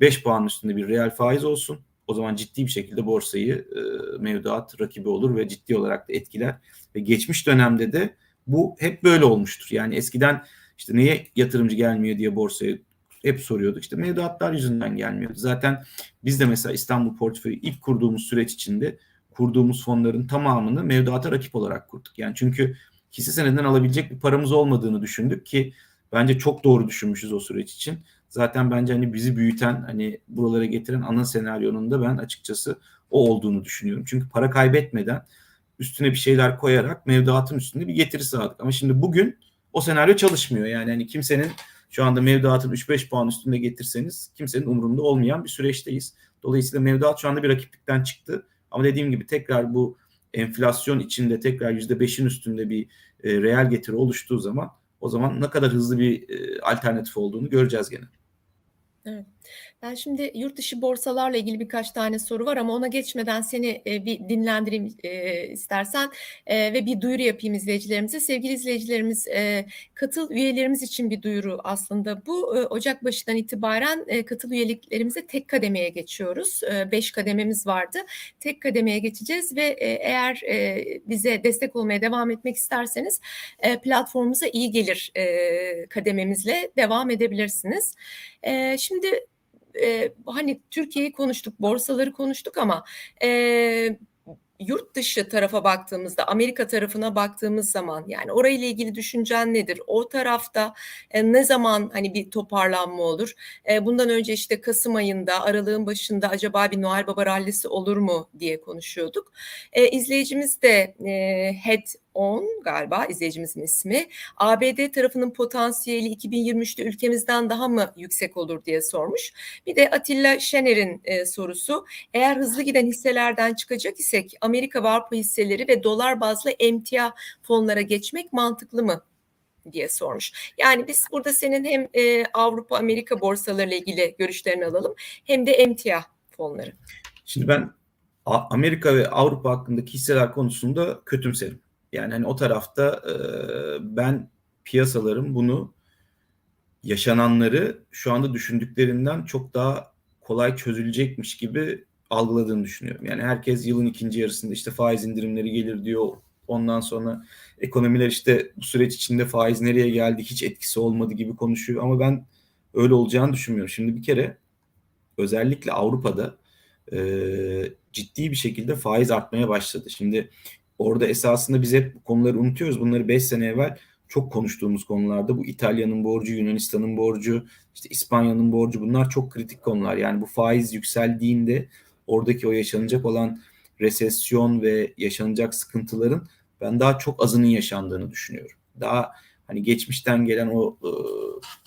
5 puan üstünde bir reel faiz olsun o zaman ciddi bir şekilde borsayı e, mevduat rakibi olur ve ciddi olarak da etkiler. Ve geçmiş dönemde de bu hep böyle olmuştur. Yani eskiden işte niye yatırımcı gelmiyor diye borsaya hep soruyorduk. İşte mevduatlar yüzünden gelmiyordu. Zaten biz de mesela İstanbul portföyü ilk kurduğumuz süreç içinde kurduğumuz fonların tamamını mevduata rakip olarak kurduk. Yani çünkü hisse senedinden alabilecek bir paramız olmadığını düşündük ki bence çok doğru düşünmüşüz o süreç için zaten bence hani bizi büyüten hani buralara getiren ana senaryonun da ben açıkçası o olduğunu düşünüyorum. Çünkü para kaybetmeden üstüne bir şeyler koyarak mevduatın üstünde bir getiri sağladık. Ama şimdi bugün o senaryo çalışmıyor. Yani hani kimsenin şu anda mevduatın 3-5 puan üstünde getirseniz kimsenin umurunda olmayan bir süreçteyiz. Dolayısıyla mevduat şu anda bir rakiplikten çıktı. Ama dediğim gibi tekrar bu enflasyon içinde tekrar %5'in üstünde bir e, reel getiri oluştuğu zaman o zaman ne kadar hızlı bir e, alternatif olduğunu göreceğiz gene. Evet. Ben şimdi yurt dışı borsalarla ilgili birkaç tane soru var ama ona geçmeden seni e, bir dinlendireyim e, istersen e, ve bir duyuru yapayım izleyicilerimize. Sevgili izleyicilerimiz, e, katıl üyelerimiz için bir duyuru aslında bu. E, Ocak başından itibaren e, katıl üyeliklerimize tek kademeye geçiyoruz. E, beş kadememiz vardı. Tek kademeye geçeceğiz ve e, eğer e, bize destek olmaya devam etmek isterseniz e, platformumuza iyi gelir e, kadememizle devam edebilirsiniz. E, şimdi e, hani Türkiye'yi konuştuk, borsaları konuştuk ama e, yurt dışı tarafa baktığımızda, Amerika tarafına baktığımız zaman yani orayla ilgili düşüncen nedir? O tarafta e, ne zaman hani bir toparlanma olur? E, bundan önce işte Kasım ayında, aralığın başında acaba bir Noel Baba rallisi olur mu diye konuşuyorduk. E, izleyicimiz de e, Head 10 galiba izleyicimizin ismi. ABD tarafının potansiyeli 2023'te ülkemizden daha mı yüksek olur diye sormuş. Bir de Atilla Şener'in e, sorusu. Eğer hızlı giden hisselerden çıkacak isek Amerika ve Avrupa hisseleri ve dolar bazlı emtia fonlara geçmek mantıklı mı? diye sormuş. Yani biz burada senin hem e, Avrupa Amerika borsalarıyla ilgili görüşlerini alalım hem de emtia fonları. Şimdi ben Amerika ve Avrupa hakkındaki hisseler konusunda kötümserim. Yani hani o tarafta e, ben piyasaların bunu yaşananları şu anda düşündüklerinden çok daha kolay çözülecekmiş gibi algıladığını düşünüyorum. Yani herkes yılın ikinci yarısında işte faiz indirimleri gelir diyor. Ondan sonra ekonomiler işte bu süreç içinde faiz nereye geldi hiç etkisi olmadı gibi konuşuyor. Ama ben öyle olacağını düşünmüyorum. Şimdi bir kere özellikle Avrupa'da e, ciddi bir şekilde faiz artmaya başladı. Şimdi orada esasında biz hep bu konuları unutuyoruz. Bunları 5 sene evvel çok konuştuğumuz konularda bu İtalya'nın borcu, Yunanistan'ın borcu, işte İspanya'nın borcu bunlar çok kritik konular. Yani bu faiz yükseldiğinde oradaki o yaşanacak olan resesyon ve yaşanacak sıkıntıların ben daha çok azının yaşandığını düşünüyorum. Daha hani geçmişten gelen o e,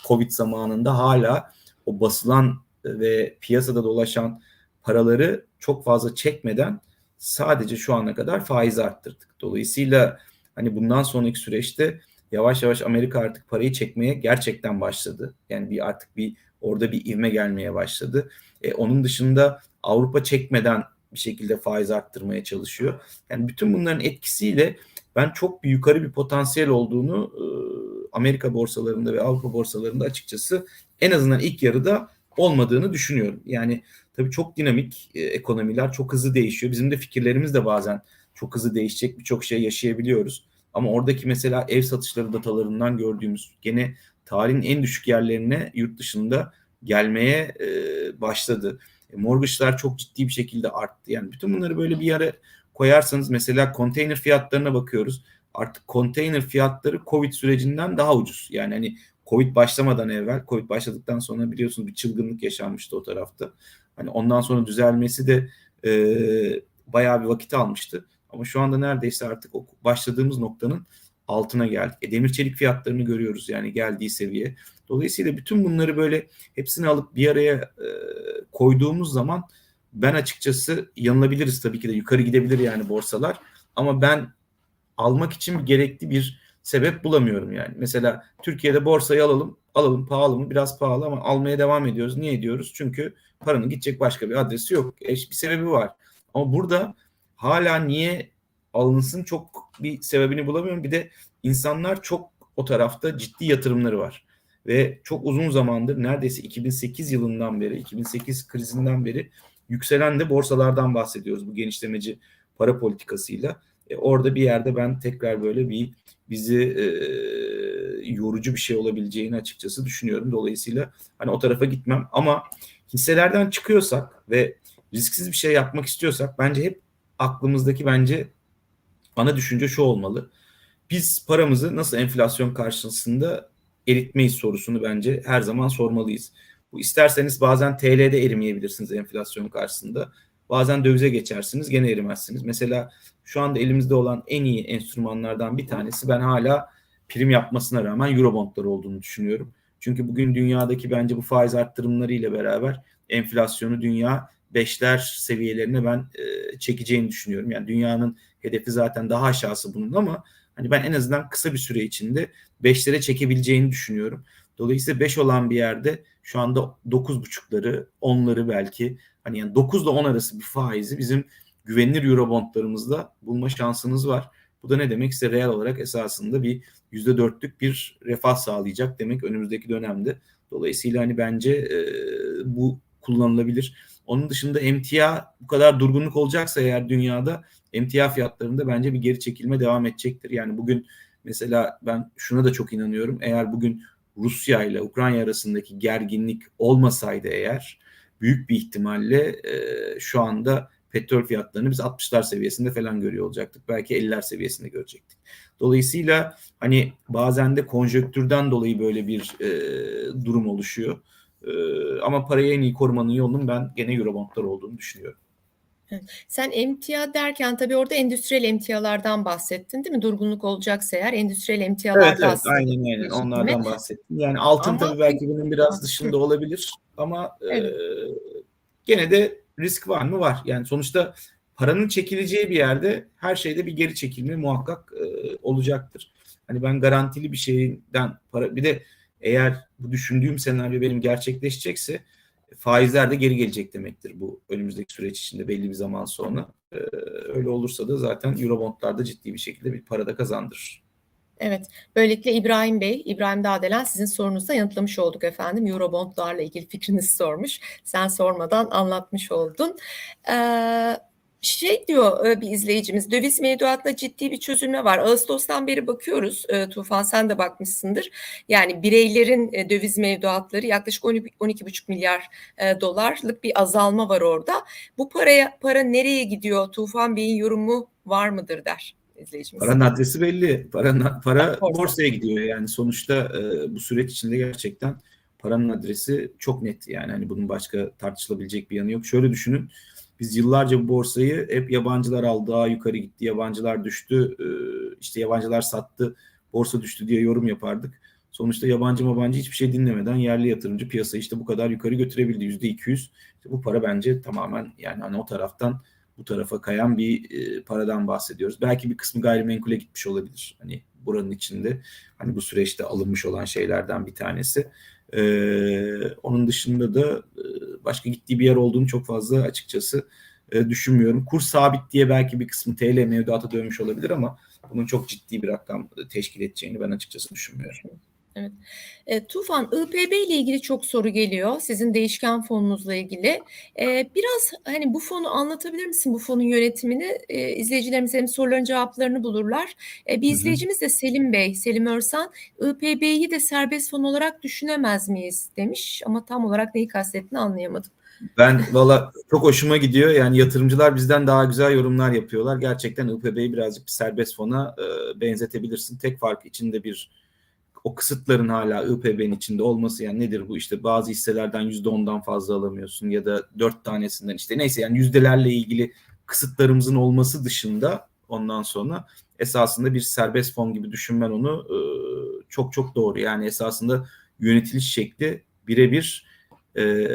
Covid zamanında hala o basılan ve piyasada dolaşan paraları çok fazla çekmeden sadece şu ana kadar faiz arttırdık. Dolayısıyla hani bundan sonraki süreçte yavaş yavaş Amerika artık parayı çekmeye gerçekten başladı. Yani bir artık bir orada bir ivme gelmeye başladı. E, onun dışında Avrupa çekmeden bir şekilde faiz arttırmaya çalışıyor. Yani bütün bunların etkisiyle ben çok bir yukarı bir potansiyel olduğunu e, Amerika borsalarında ve Avrupa borsalarında açıkçası en azından ilk yarıda olmadığını düşünüyorum. Yani tabii çok dinamik e, ekonomiler çok hızlı değişiyor. Bizim de fikirlerimiz de bazen çok hızlı değişecek birçok şey yaşayabiliyoruz. Ama oradaki mesela ev satışları datalarından gördüğümüz gene tarihin en düşük yerlerine yurt dışında gelmeye e, başladı. E, mortgage'lar çok ciddi bir şekilde arttı. Yani bütün bunları böyle bir yere koyarsanız mesela konteyner fiyatlarına bakıyoruz. Artık konteyner fiyatları Covid sürecinden daha ucuz. Yani hani Covid başlamadan evvel, Covid başladıktan sonra biliyorsunuz bir çılgınlık yaşanmıştı o tarafta. Hani ondan sonra düzelmesi de e, bayağı bir vakit almıştı. Ama şu anda neredeyse artık o başladığımız noktanın altına geldik. E, demir çelik fiyatlarını görüyoruz yani geldiği seviye. Dolayısıyla bütün bunları böyle hepsini alıp bir araya e, koyduğumuz zaman ben açıkçası yanılabiliriz tabii ki de yukarı gidebilir yani borsalar. Ama ben almak için gerekli bir sebep bulamıyorum yani. Mesela Türkiye'de borsayı alalım, alalım pahalı mı? Biraz pahalı ama almaya devam ediyoruz. Niye ediyoruz? Çünkü paranın gidecek başka bir adresi yok. E, bir sebebi var. Ama burada hala niye alınsın çok bir sebebini bulamıyorum. Bir de insanlar çok o tarafta ciddi yatırımları var. Ve çok uzun zamandır neredeyse 2008 yılından beri, 2008 krizinden beri yükselen de borsalardan bahsediyoruz bu genişlemeci para politikasıyla. E, orada bir yerde ben tekrar böyle bir bizi e, yorucu bir şey olabileceğini açıkçası düşünüyorum. Dolayısıyla hani o tarafa gitmem ama hisselerden çıkıyorsak ve risksiz bir şey yapmak istiyorsak bence hep aklımızdaki bence ana düşünce şu olmalı. Biz paramızı nasıl enflasyon karşısında eritmeyiz sorusunu bence her zaman sormalıyız. Bu isterseniz bazen TL'de erimeyebilirsiniz enflasyon karşısında. Bazen dövize geçersiniz gene erimezsiniz. Mesela şu anda elimizde olan en iyi enstrümanlardan bir tanesi ben hala prim yapmasına rağmen Eurobondlar olduğunu düşünüyorum. Çünkü bugün dünyadaki bence bu faiz arttırımları beraber enflasyonu dünya beşler seviyelerine ben e, çekeceğini düşünüyorum. Yani dünyanın hedefi zaten daha aşağısı bunun ama hani ben en azından kısa bir süre içinde beşlere çekebileceğini düşünüyorum. Dolayısıyla 5 olan bir yerde şu anda 9.5'ları, 10'ları belki hani yani 9 ile 10 arası bir faizi bizim güvenilir Eurobondlarımızda bulma şansınız var. Bu da ne demek? Size reel olarak esasında bir %4'lük bir refah sağlayacak demek önümüzdeki dönemde. Dolayısıyla hani bence e, bu kullanılabilir. Onun dışında emtia bu kadar durgunluk olacaksa eğer dünyada emtia fiyatlarında bence bir geri çekilme devam edecektir. Yani bugün mesela ben şuna da çok inanıyorum. Eğer bugün Rusya ile Ukrayna arasındaki gerginlik olmasaydı eğer büyük bir ihtimalle e, şu anda petrol fiyatlarını biz 60'lar seviyesinde falan görüyor olacaktık. Belki 50'ler seviyesinde görecektik. Dolayısıyla hani bazen de konjöktürden dolayı böyle bir e, durum oluşuyor. E, ama parayı en iyi korumanın yolunun ben gene Eurobondlar olduğunu düşünüyorum. Sen emtia derken tabii orada endüstriyel emtialardan bahsettin değil mi? Durgunluk olacaksa eğer endüstriyel emtialarda evet, evet, aynen aynen onlardan bahsettim. Yani altın Ama- tabii belki bunun biraz dışında olabilir ama e, Evet. gene de risk var mı? Var. Yani sonuçta paranın çekileceği bir yerde her şeyde bir geri çekilme muhakkak e, olacaktır. Hani ben garantili bir şeyden para bir de eğer bu düşündüğüm senaryo benim gerçekleşecekse faizler de geri gelecek demektir bu önümüzdeki süreç içinde belli bir zaman sonra. E, öyle olursa da zaten Eurobondlarda ciddi bir şekilde bir para da kazandırır. Evet, böylelikle İbrahim Bey, İbrahim Dağdelen sizin sorunuzu da yanıtlamış olduk efendim. Eurobondlarla ilgili fikrinizi sormuş. Sen sormadan anlatmış oldun. Ee, şey diyor e, bir izleyicimiz, döviz mevduatla ciddi bir çözülme var. Ağustos'tan beri bakıyoruz, e, Tufan sen de bakmışsındır. Yani bireylerin e, döviz mevduatları yaklaşık 12,5 milyar dolarlık bir azalma var orada. Bu paraya para nereye gidiyor? Tufan Bey'in yorumu var mıdır der izleyicimiz. Paranın adresi belli. Para, para Borsa. borsaya gidiyor yani sonuçta e, bu süreç içinde gerçekten paranın adresi çok net yani hani bunun başka tartışılabilecek bir yanı yok. Şöyle düşünün biz yıllarca bu borsayı hep yabancılar aldı, daha yukarı gitti, yabancılar düştü, e, işte yabancılar sattı, borsa düştü diye yorum yapardık. Sonuçta yabancı mabancı hiçbir şey dinlemeden yerli yatırımcı piyasayı işte bu kadar yukarı götürebildi yüzde 200. İşte bu para bence tamamen yani hani o taraftan bu tarafa kayan bir e, paradan bahsediyoruz. Belki bir kısmı gayrimenkule gitmiş olabilir. Hani buranın içinde hani bu süreçte alınmış olan şeylerden bir tanesi. Ee, onun dışında da e, başka gittiği bir yer olduğunu çok fazla açıkçası e, düşünmüyorum. Kur sabit diye belki bir kısmı TL mevduata dönmüş olabilir ama bunun çok ciddi bir rakam teşkil edeceğini ben açıkçası düşünmüyorum. E, Tufan, IPB ile ilgili çok soru geliyor. Sizin değişken fonunuzla ilgili. E, biraz hani bu fonu anlatabilir misin? Bu fonun yönetimini e, izleyicilerimiz hem soruların cevaplarını bulurlar. E, bir izleyicimiz de Selim Bey, Selim Örsan, IPB'yi de serbest fon olarak düşünemez miyiz demiş. Ama tam olarak neyi kastettiğini anlayamadım. Ben valla çok hoşuma gidiyor. Yani yatırımcılar bizden daha güzel yorumlar yapıyorlar. Gerçekten IPB'yi birazcık bir serbest fona e, benzetebilirsin. Tek fark içinde bir o kısıtların hala IPB'nin içinde olması yani nedir bu işte bazı hisselerden %10'dan fazla alamıyorsun ya da 4 tanesinden işte neyse yani yüzdelerle ilgili kısıtlarımızın olması dışında ondan sonra esasında bir serbest fon gibi düşünmen onu e, çok çok doğru. Yani esasında yönetiliş şekli birebir e,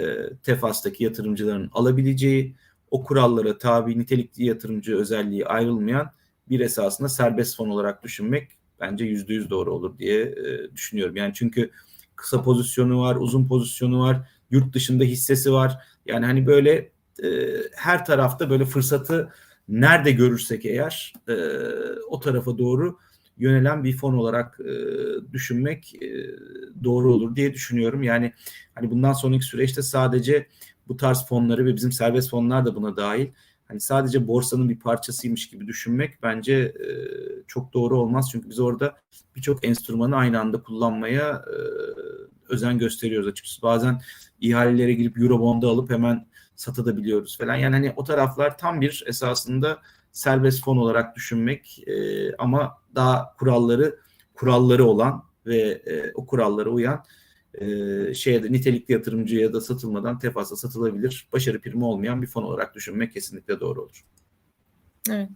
Tefas'taki yatırımcıların alabileceği o kurallara tabi nitelikli yatırımcı özelliği ayrılmayan bir esasında serbest fon olarak düşünmek bence yüzde yüz doğru olur diye e, düşünüyorum. Yani çünkü kısa pozisyonu var, uzun pozisyonu var, yurt dışında hissesi var. Yani hani böyle e, her tarafta böyle fırsatı nerede görürsek eğer e, o tarafa doğru yönelen bir fon olarak düşünmek doğru olur diye düşünüyorum. Yani hani bundan sonraki süreçte sadece bu tarz fonları ve bizim serbest fonlar da buna dahil hani sadece borsanın bir parçasıymış gibi düşünmek bence e, çok doğru olmaz. Çünkü biz orada birçok enstrümanı aynı anda kullanmaya e, özen gösteriyoruz açıkçası. Bazen ihalelere girip Eurobond'u alıp hemen satabiliyoruz falan. Yani hani o taraflar tam bir esasında serbest fon olarak düşünmek e, ama daha kuralları kuralları olan ve e, o kurallara uyan e, şeye de nitelikli yatırımcıya da satılmadan tefasla satılabilir. Başarı primi olmayan bir fon olarak düşünmek kesinlikle doğru olur. Evet.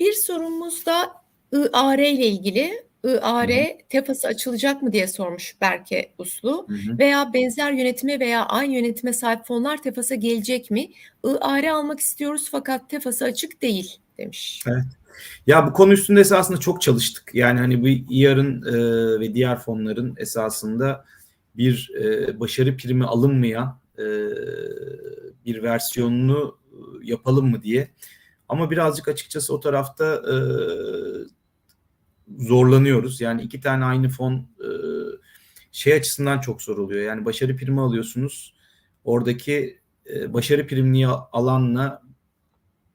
Bir sorumuz da IAR ile ilgili. IAR tefası açılacak mı diye sormuş Berke Uslu. Hı hı. Veya benzer yönetime veya aynı yönetime sahip fonlar tefasa gelecek mi? IAR almak istiyoruz fakat tefası açık değil demiş. Evet. Ya bu konu üstünde esasında çok çalıştık. Yani hani bu İYAR'ın e, ve diğer fonların esasında bir e, başarı primi alınmayan e, bir versiyonunu e, yapalım mı diye. Ama birazcık açıkçası o tarafta e, zorlanıyoruz. Yani iki tane aynı fon e, şey açısından çok zor oluyor. Yani başarı primi alıyorsunuz. Oradaki e, başarı primini alanla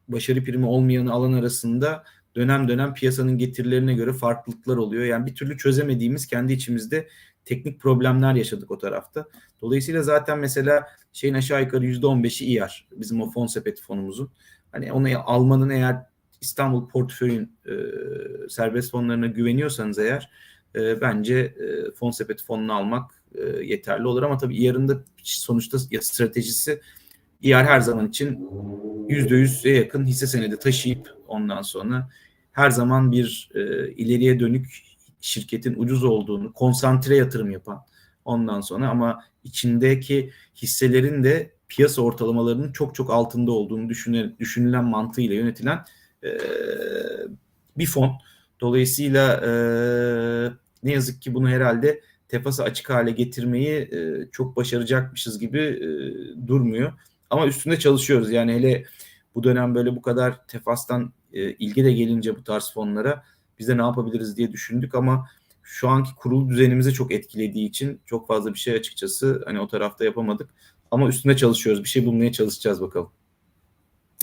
başarı primi olmayanı alan arasında dönem dönem piyasanın getirilerine göre farklılıklar oluyor. Yani bir türlü çözemediğimiz kendi içimizde teknik problemler yaşadık o tarafta. Dolayısıyla zaten mesela şeyin aşağı yukarı %15'i İYAR. Bizim o fon sepeti fonumuzun. Hani onu almanın eğer İstanbul portföyün e, serbest fonlarına güveniyorsanız eğer e, bence e, fon sepeti fonunu almak e, yeterli olur ama tabii İYAR'ın da sonuçta stratejisi İYAR her zaman için %100'e yakın hisse senedi taşıyıp ondan sonra her zaman bir e, ileriye dönük şirketin ucuz olduğunu, konsantre yatırım yapan ondan sonra ama içindeki hisselerin de piyasa ortalamalarının çok çok altında olduğunu düşünülen, düşünülen mantığıyla yönetilen e, bir fon. Dolayısıyla e, ne yazık ki bunu herhalde tefası açık hale getirmeyi e, çok başaracakmışız gibi e, durmuyor. Ama üstünde çalışıyoruz. Yani hele bu dönem böyle bu kadar tefastan e, ilgi de gelince bu tarz fonlara biz de ne yapabiliriz diye düşündük ama şu anki kurulu düzenimizi çok etkilediği için çok fazla bir şey açıkçası hani o tarafta yapamadık. Ama üstünde çalışıyoruz. Bir şey bulmaya çalışacağız bakalım.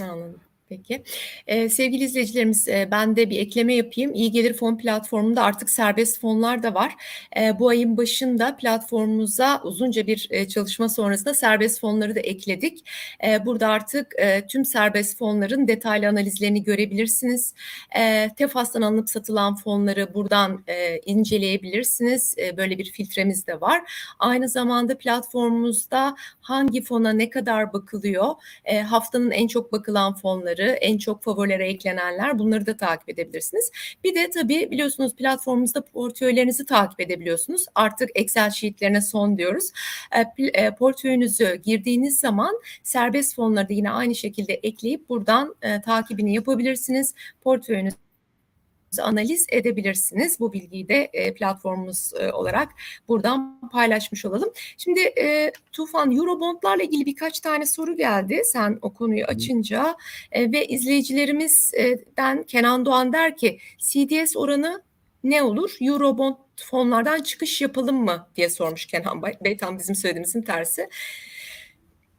Anladım. Peki. Ee, sevgili izleyicilerimiz e, ben de bir ekleme yapayım. İyi Gelir Fon platformunda artık serbest fonlar da var. E, bu ayın başında platformumuza uzunca bir e, çalışma sonrasında serbest fonları da ekledik. E, burada artık e, tüm serbest fonların detaylı analizlerini görebilirsiniz. E, Tefas'tan alınıp satılan fonları buradan e, inceleyebilirsiniz. E, böyle bir filtremiz de var. Aynı zamanda platformumuzda hangi fona ne kadar bakılıyor, e, haftanın en çok bakılan fonları, en çok favorilere eklenenler bunları da takip edebilirsiniz. Bir de tabii biliyorsunuz platformumuzda portföylerinizi takip edebiliyorsunuz. Artık Excel sheetlerine son diyoruz. E, e, portföyünüzü girdiğiniz zaman serbest fonları da yine aynı şekilde ekleyip buradan e, takibini yapabilirsiniz. Portföyünüz analiz edebilirsiniz. Bu bilgiyi de e, platformumuz e, olarak buradan paylaşmış olalım. Şimdi e, Tufan Eurobondlarla ilgili birkaç tane soru geldi. Sen o konuyu açınca e, ve izleyicilerimizden Kenan Doğan der ki CDS oranı ne olur? Eurobond fonlardan çıkış yapalım mı diye sormuş Kenan Bey. Tam bizim söylediğimizin tersi.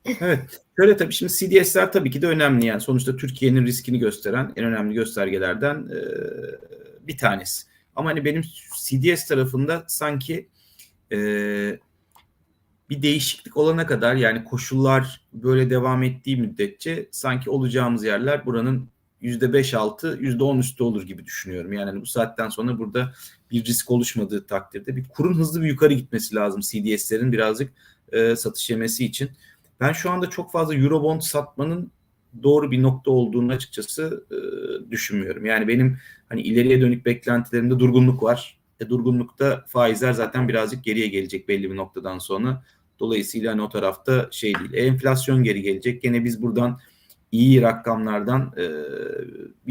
Evet. Şöyle tabii şimdi CDS'ler tabii ki de önemli yani sonuçta Türkiye'nin riskini gösteren en önemli göstergelerden e, bir tanesi. Ama hani benim CDS tarafında sanki e, bir değişiklik olana kadar yani koşullar böyle devam ettiği müddetçe sanki olacağımız yerler buranın %5-6, %10 üstü olur gibi düşünüyorum. Yani hani bu saatten sonra burada bir risk oluşmadığı takdirde bir kurun hızlı bir yukarı gitmesi lazım CDS'lerin birazcık e, satış yemesi için. Ben şu anda çok fazla Eurobond satmanın doğru bir nokta olduğunu açıkçası e, düşünmüyorum. Yani benim hani ileriye dönük beklentilerimde durgunluk var. E, durgunlukta faizler zaten birazcık geriye gelecek belli bir noktadan sonra. Dolayısıyla hani o tarafta şey değil. E, enflasyon geri gelecek. Gene biz buradan iyi rakamlardan e,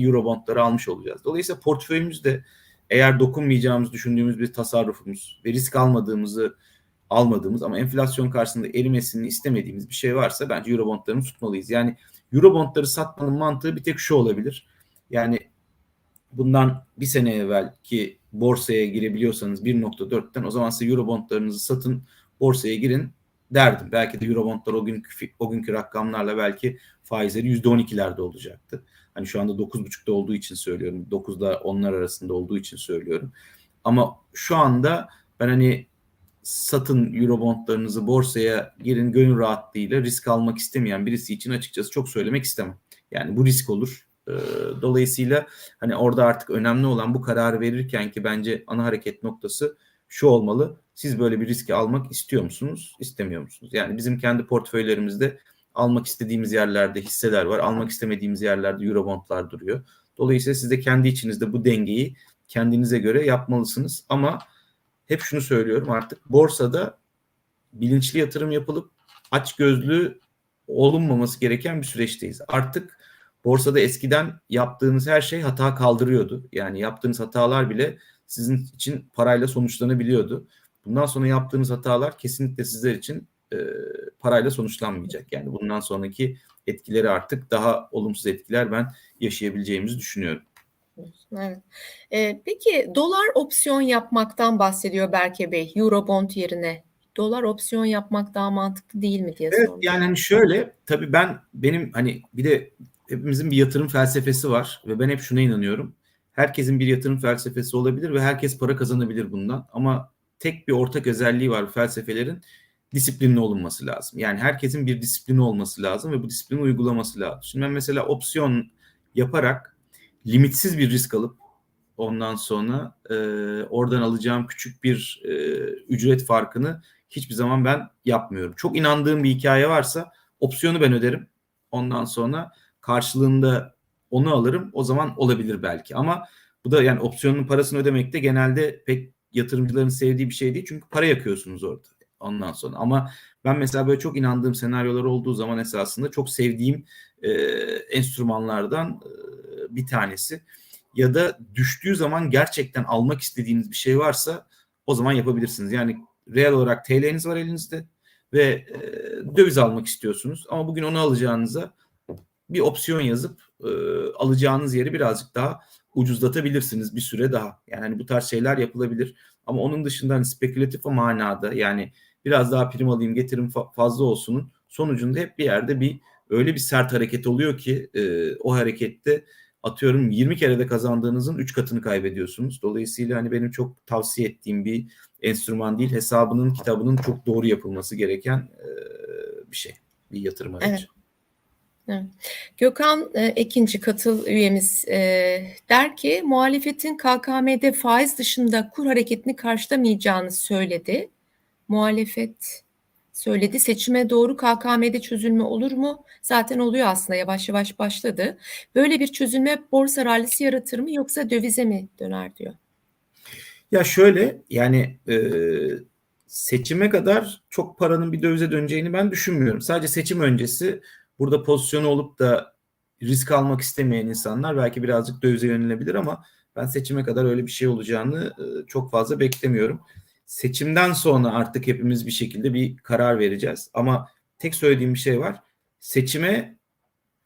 Eurobondları almış olacağız. Dolayısıyla portföyümüzde eğer dokunmayacağımız düşündüğümüz bir tasarrufumuz ve risk almadığımızı almadığımız ama enflasyon karşısında erimesini istemediğimiz bir şey varsa bence Eurobondlarını tutmalıyız. Yani Eurobondları satmanın mantığı bir tek şu olabilir. Yani bundan bir sene evvel ki borsaya girebiliyorsanız 1.4'ten o zaman size Eurobondlarınızı satın borsaya girin derdim. Belki de Eurobondlar o günkü, o günkü rakamlarla belki faizleri %12'lerde olacaktı. Hani şu anda 9.5'da olduğu için söylüyorum. 9'da onlar arasında olduğu için söylüyorum. Ama şu anda ben hani satın Eurobondlarınızı borsaya girin gönül rahatlığıyla risk almak istemeyen birisi için açıkçası çok söylemek istemem. Yani bu risk olur. Ee, dolayısıyla hani orada artık önemli olan bu kararı verirken ki bence ana hareket noktası şu olmalı. Siz böyle bir riski almak istiyor musunuz, istemiyor musunuz? Yani bizim kendi portföylerimizde almak istediğimiz yerlerde hisseler var, almak istemediğimiz yerlerde Eurobondlar duruyor. Dolayısıyla siz de kendi içinizde bu dengeyi kendinize göre yapmalısınız. Ama hep şunu söylüyorum artık borsada bilinçli yatırım yapılıp aç gözlü olunmaması gereken bir süreçteyiz. Artık borsada eskiden yaptığınız her şey hata kaldırıyordu. Yani yaptığınız hatalar bile sizin için parayla sonuçlanabiliyordu. Bundan sonra yaptığınız hatalar kesinlikle sizler için e, parayla sonuçlanmayacak. Yani bundan sonraki etkileri artık daha olumsuz etkiler ben yaşayabileceğimizi düşünüyorum. Evet. Ee, peki dolar opsiyon yapmaktan bahsediyor Berke Bey, Eurobond yerine. Dolar opsiyon yapmak daha mantıklı değil mi diye Evet sormuş. yani hani şöyle tabii ben benim hani bir de hepimizin bir yatırım felsefesi var ve ben hep şuna inanıyorum. Herkesin bir yatırım felsefesi olabilir ve herkes para kazanabilir bundan ama tek bir ortak özelliği var bu felsefelerin disiplinli olunması lazım. Yani herkesin bir disiplini olması lazım ve bu disiplini uygulaması lazım. Şimdi ben mesela opsiyon yaparak limitsiz bir risk alıp ondan sonra e, oradan alacağım küçük bir e, ücret farkını hiçbir zaman ben yapmıyorum. Çok inandığım bir hikaye varsa opsiyonu ben öderim. Ondan sonra karşılığında onu alırım. O zaman olabilir belki. Ama bu da yani opsiyonun parasını ödemek de genelde pek yatırımcıların sevdiği bir şey değil. Çünkü para yakıyorsunuz orada ondan sonra. Ama ben mesela böyle çok inandığım senaryolar olduğu zaman esasında çok sevdiğim e, enstrümanlardan e, bir tanesi. Ya da düştüğü zaman gerçekten almak istediğiniz bir şey varsa o zaman yapabilirsiniz. Yani reel olarak TL'niz var elinizde ve e, döviz almak istiyorsunuz. Ama bugün onu alacağınıza bir opsiyon yazıp e, alacağınız yeri birazcık daha ucuzlatabilirsiniz bir süre daha. Yani hani bu tarz şeyler yapılabilir. Ama onun dışında hani spekülatif o manada yani biraz daha prim alayım getirim fa- fazla olsunun sonucunda hep bir yerde bir öyle bir sert hareket oluyor ki e, o harekette atıyorum 20 kerede kazandığınızın 3 katını kaybediyorsunuz. Dolayısıyla hani benim çok tavsiye ettiğim bir enstrüman değil. Hesabının, kitabının çok doğru yapılması gereken bir şey. Bir yatırım aracı. Evet. Gökhan e, Ekinci katıl üyemiz e, der ki muhalefetin KKM'de faiz dışında kur hareketini karşılamayacağını söyledi. Muhalefet söyledi. Seçime doğru KKM'de çözülme olur mu? Zaten oluyor aslında yavaş yavaş başladı. Böyle bir çözülme borsa rallisi yaratır mı yoksa dövize mi döner diyor. Ya şöyle yani e, seçime kadar çok paranın bir dövize döneceğini ben düşünmüyorum. Sadece seçim öncesi burada pozisyonu olup da risk almak istemeyen insanlar belki birazcık dövize yönelebilir ama ben seçime kadar öyle bir şey olacağını e, çok fazla beklemiyorum. Seçimden sonra artık hepimiz bir şekilde bir karar vereceğiz. Ama tek söylediğim bir şey var. Seçime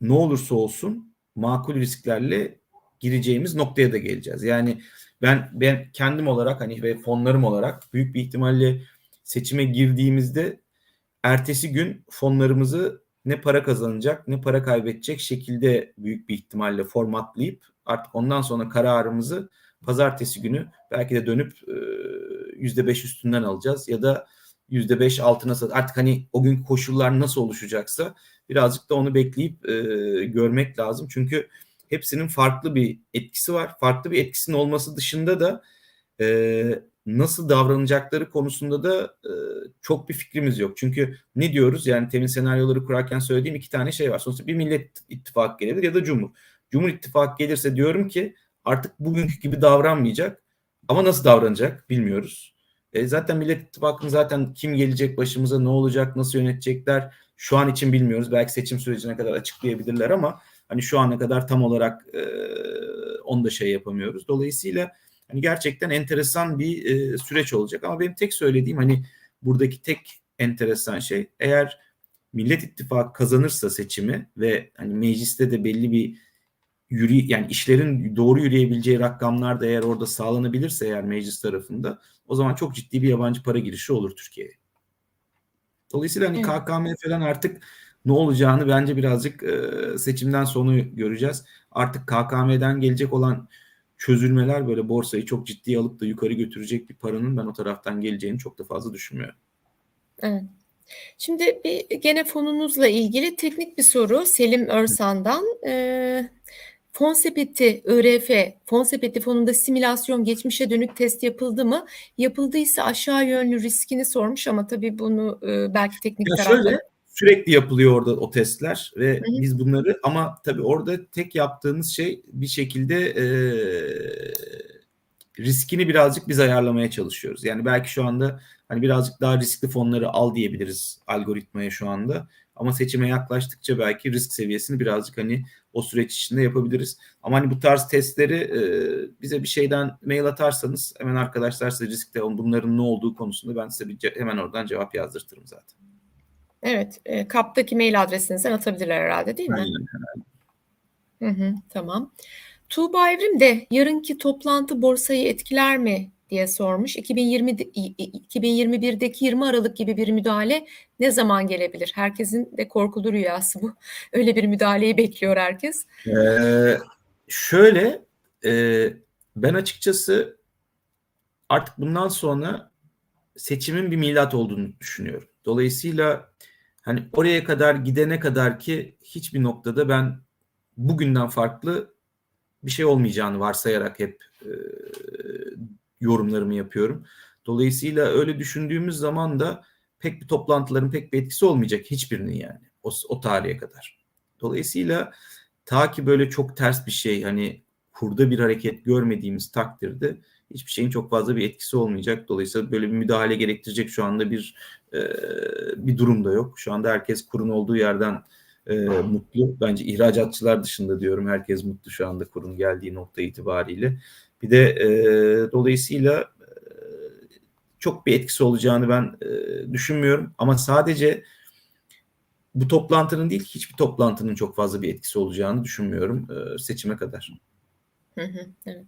ne olursa olsun makul risklerle gireceğimiz noktaya da geleceğiz. Yani ben ben kendim olarak hani ve fonlarım olarak büyük bir ihtimalle seçime girdiğimizde ertesi gün fonlarımızı ne para kazanacak ne para kaybedecek şekilde büyük bir ihtimalle formatlayıp artık ondan sonra kararımızı pazartesi günü belki de dönüp e, %5 üstünden alacağız ya da %5 altına sat. Artık hani o gün koşullar nasıl oluşacaksa birazcık da onu bekleyip e, görmek lazım. Çünkü hepsinin farklı bir etkisi var. Farklı bir etkisinin olması dışında da e, nasıl davranacakları konusunda da e, çok bir fikrimiz yok. Çünkü ne diyoruz yani temin senaryoları kurarken söylediğim iki tane şey var. Sonuçta bir millet ittifak gelebilir ya da cumhur. Cumhur ittifak gelirse diyorum ki artık bugünkü gibi davranmayacak ama nasıl davranacak bilmiyoruz. E, zaten Millet İttifakı'nın zaten kim gelecek başımıza, ne olacak, nasıl yönetecekler şu an için bilmiyoruz. Belki seçim sürecine kadar açıklayabilirler ama hani şu ana kadar tam olarak e, onu da şey yapamıyoruz. Dolayısıyla hani gerçekten enteresan bir e, süreç olacak. Ama benim tek söylediğim hani buradaki tek enteresan şey eğer Millet İttifakı kazanırsa seçimi ve hani mecliste de belli bir yürü yani işlerin doğru yürüyebileceği rakamlar da eğer orada sağlanabilirse eğer meclis tarafında o zaman çok ciddi bir yabancı para girişi olur Türkiye'ye. Dolayısıyla hani evet. KKM falan artık ne olacağını bence birazcık e, seçimden sonra göreceğiz. Artık KKM'den gelecek olan çözülmeler böyle borsayı çok ciddiye alıp da yukarı götürecek bir paranın ben o taraftan geleceğini çok da fazla düşünmüyorum. Evet. Şimdi bir gene fonunuzla ilgili teknik bir soru Selim Örsan'dan. Ee, fon sepeti ÖRF, fon sepeti fonunda simülasyon geçmişe dönük test yapıldı mı? Yapıldıysa aşağı yönlü riskini sormuş ama tabii bunu e, belki teknik Ya tarafta şöyle sürekli yapılıyor orada o testler ve Hı hı. biz bunları ama tabii orada tek yaptığımız şey bir şekilde e, riskini birazcık biz ayarlamaya çalışıyoruz. Yani belki şu anda hani birazcık daha riskli fonları al diyebiliriz algoritmaya şu anda. Ama seçime yaklaştıkça belki risk seviyesini birazcık hani o süreç içinde yapabiliriz. Ama hani bu tarz testleri e, bize bir şeyden mail atarsanız hemen arkadaşlar size riskte bunların ne olduğu konusunda ben size bir ce- hemen oradan cevap yazdırtırım zaten. Evet, e, kaptaki mail adresinizden atabilirler herhalde değil mi? Aynen. Hı hı, tamam. Tuğba Evrim de yarınki toplantı borsayı etkiler mi diye sormuş. 2020 2021'deki 20 Aralık gibi bir müdahale ne zaman gelebilir? Herkesin de korkulu rüyası bu. Öyle bir müdahaleyi bekliyor herkes. Ee, şöyle e, ben açıkçası artık bundan sonra seçimin bir milat olduğunu düşünüyorum. Dolayısıyla hani oraya kadar gidene kadar ki hiçbir noktada ben bugünden farklı bir şey olmayacağını varsayarak hep e, yorumlarımı yapıyorum. Dolayısıyla öyle düşündüğümüz zaman da pek bir toplantıların pek bir etkisi olmayacak hiçbirinin yani o, o tarihe kadar. Dolayısıyla ta ki böyle çok ters bir şey hani kurda bir hareket görmediğimiz takdirde hiçbir şeyin çok fazla bir etkisi olmayacak. Dolayısıyla böyle bir müdahale gerektirecek şu anda bir e, bir durum da yok. Şu anda herkes kurun olduğu yerden e, mutlu. Bence ihracatçılar dışında diyorum herkes mutlu şu anda kurun geldiği nokta itibariyle. Bir de e, dolayısıyla e, çok bir etkisi olacağını ben e, düşünmüyorum. Ama sadece bu toplantının değil hiçbir toplantının çok fazla bir etkisi olacağını düşünmüyorum e, seçime kadar. Hı hı, evet.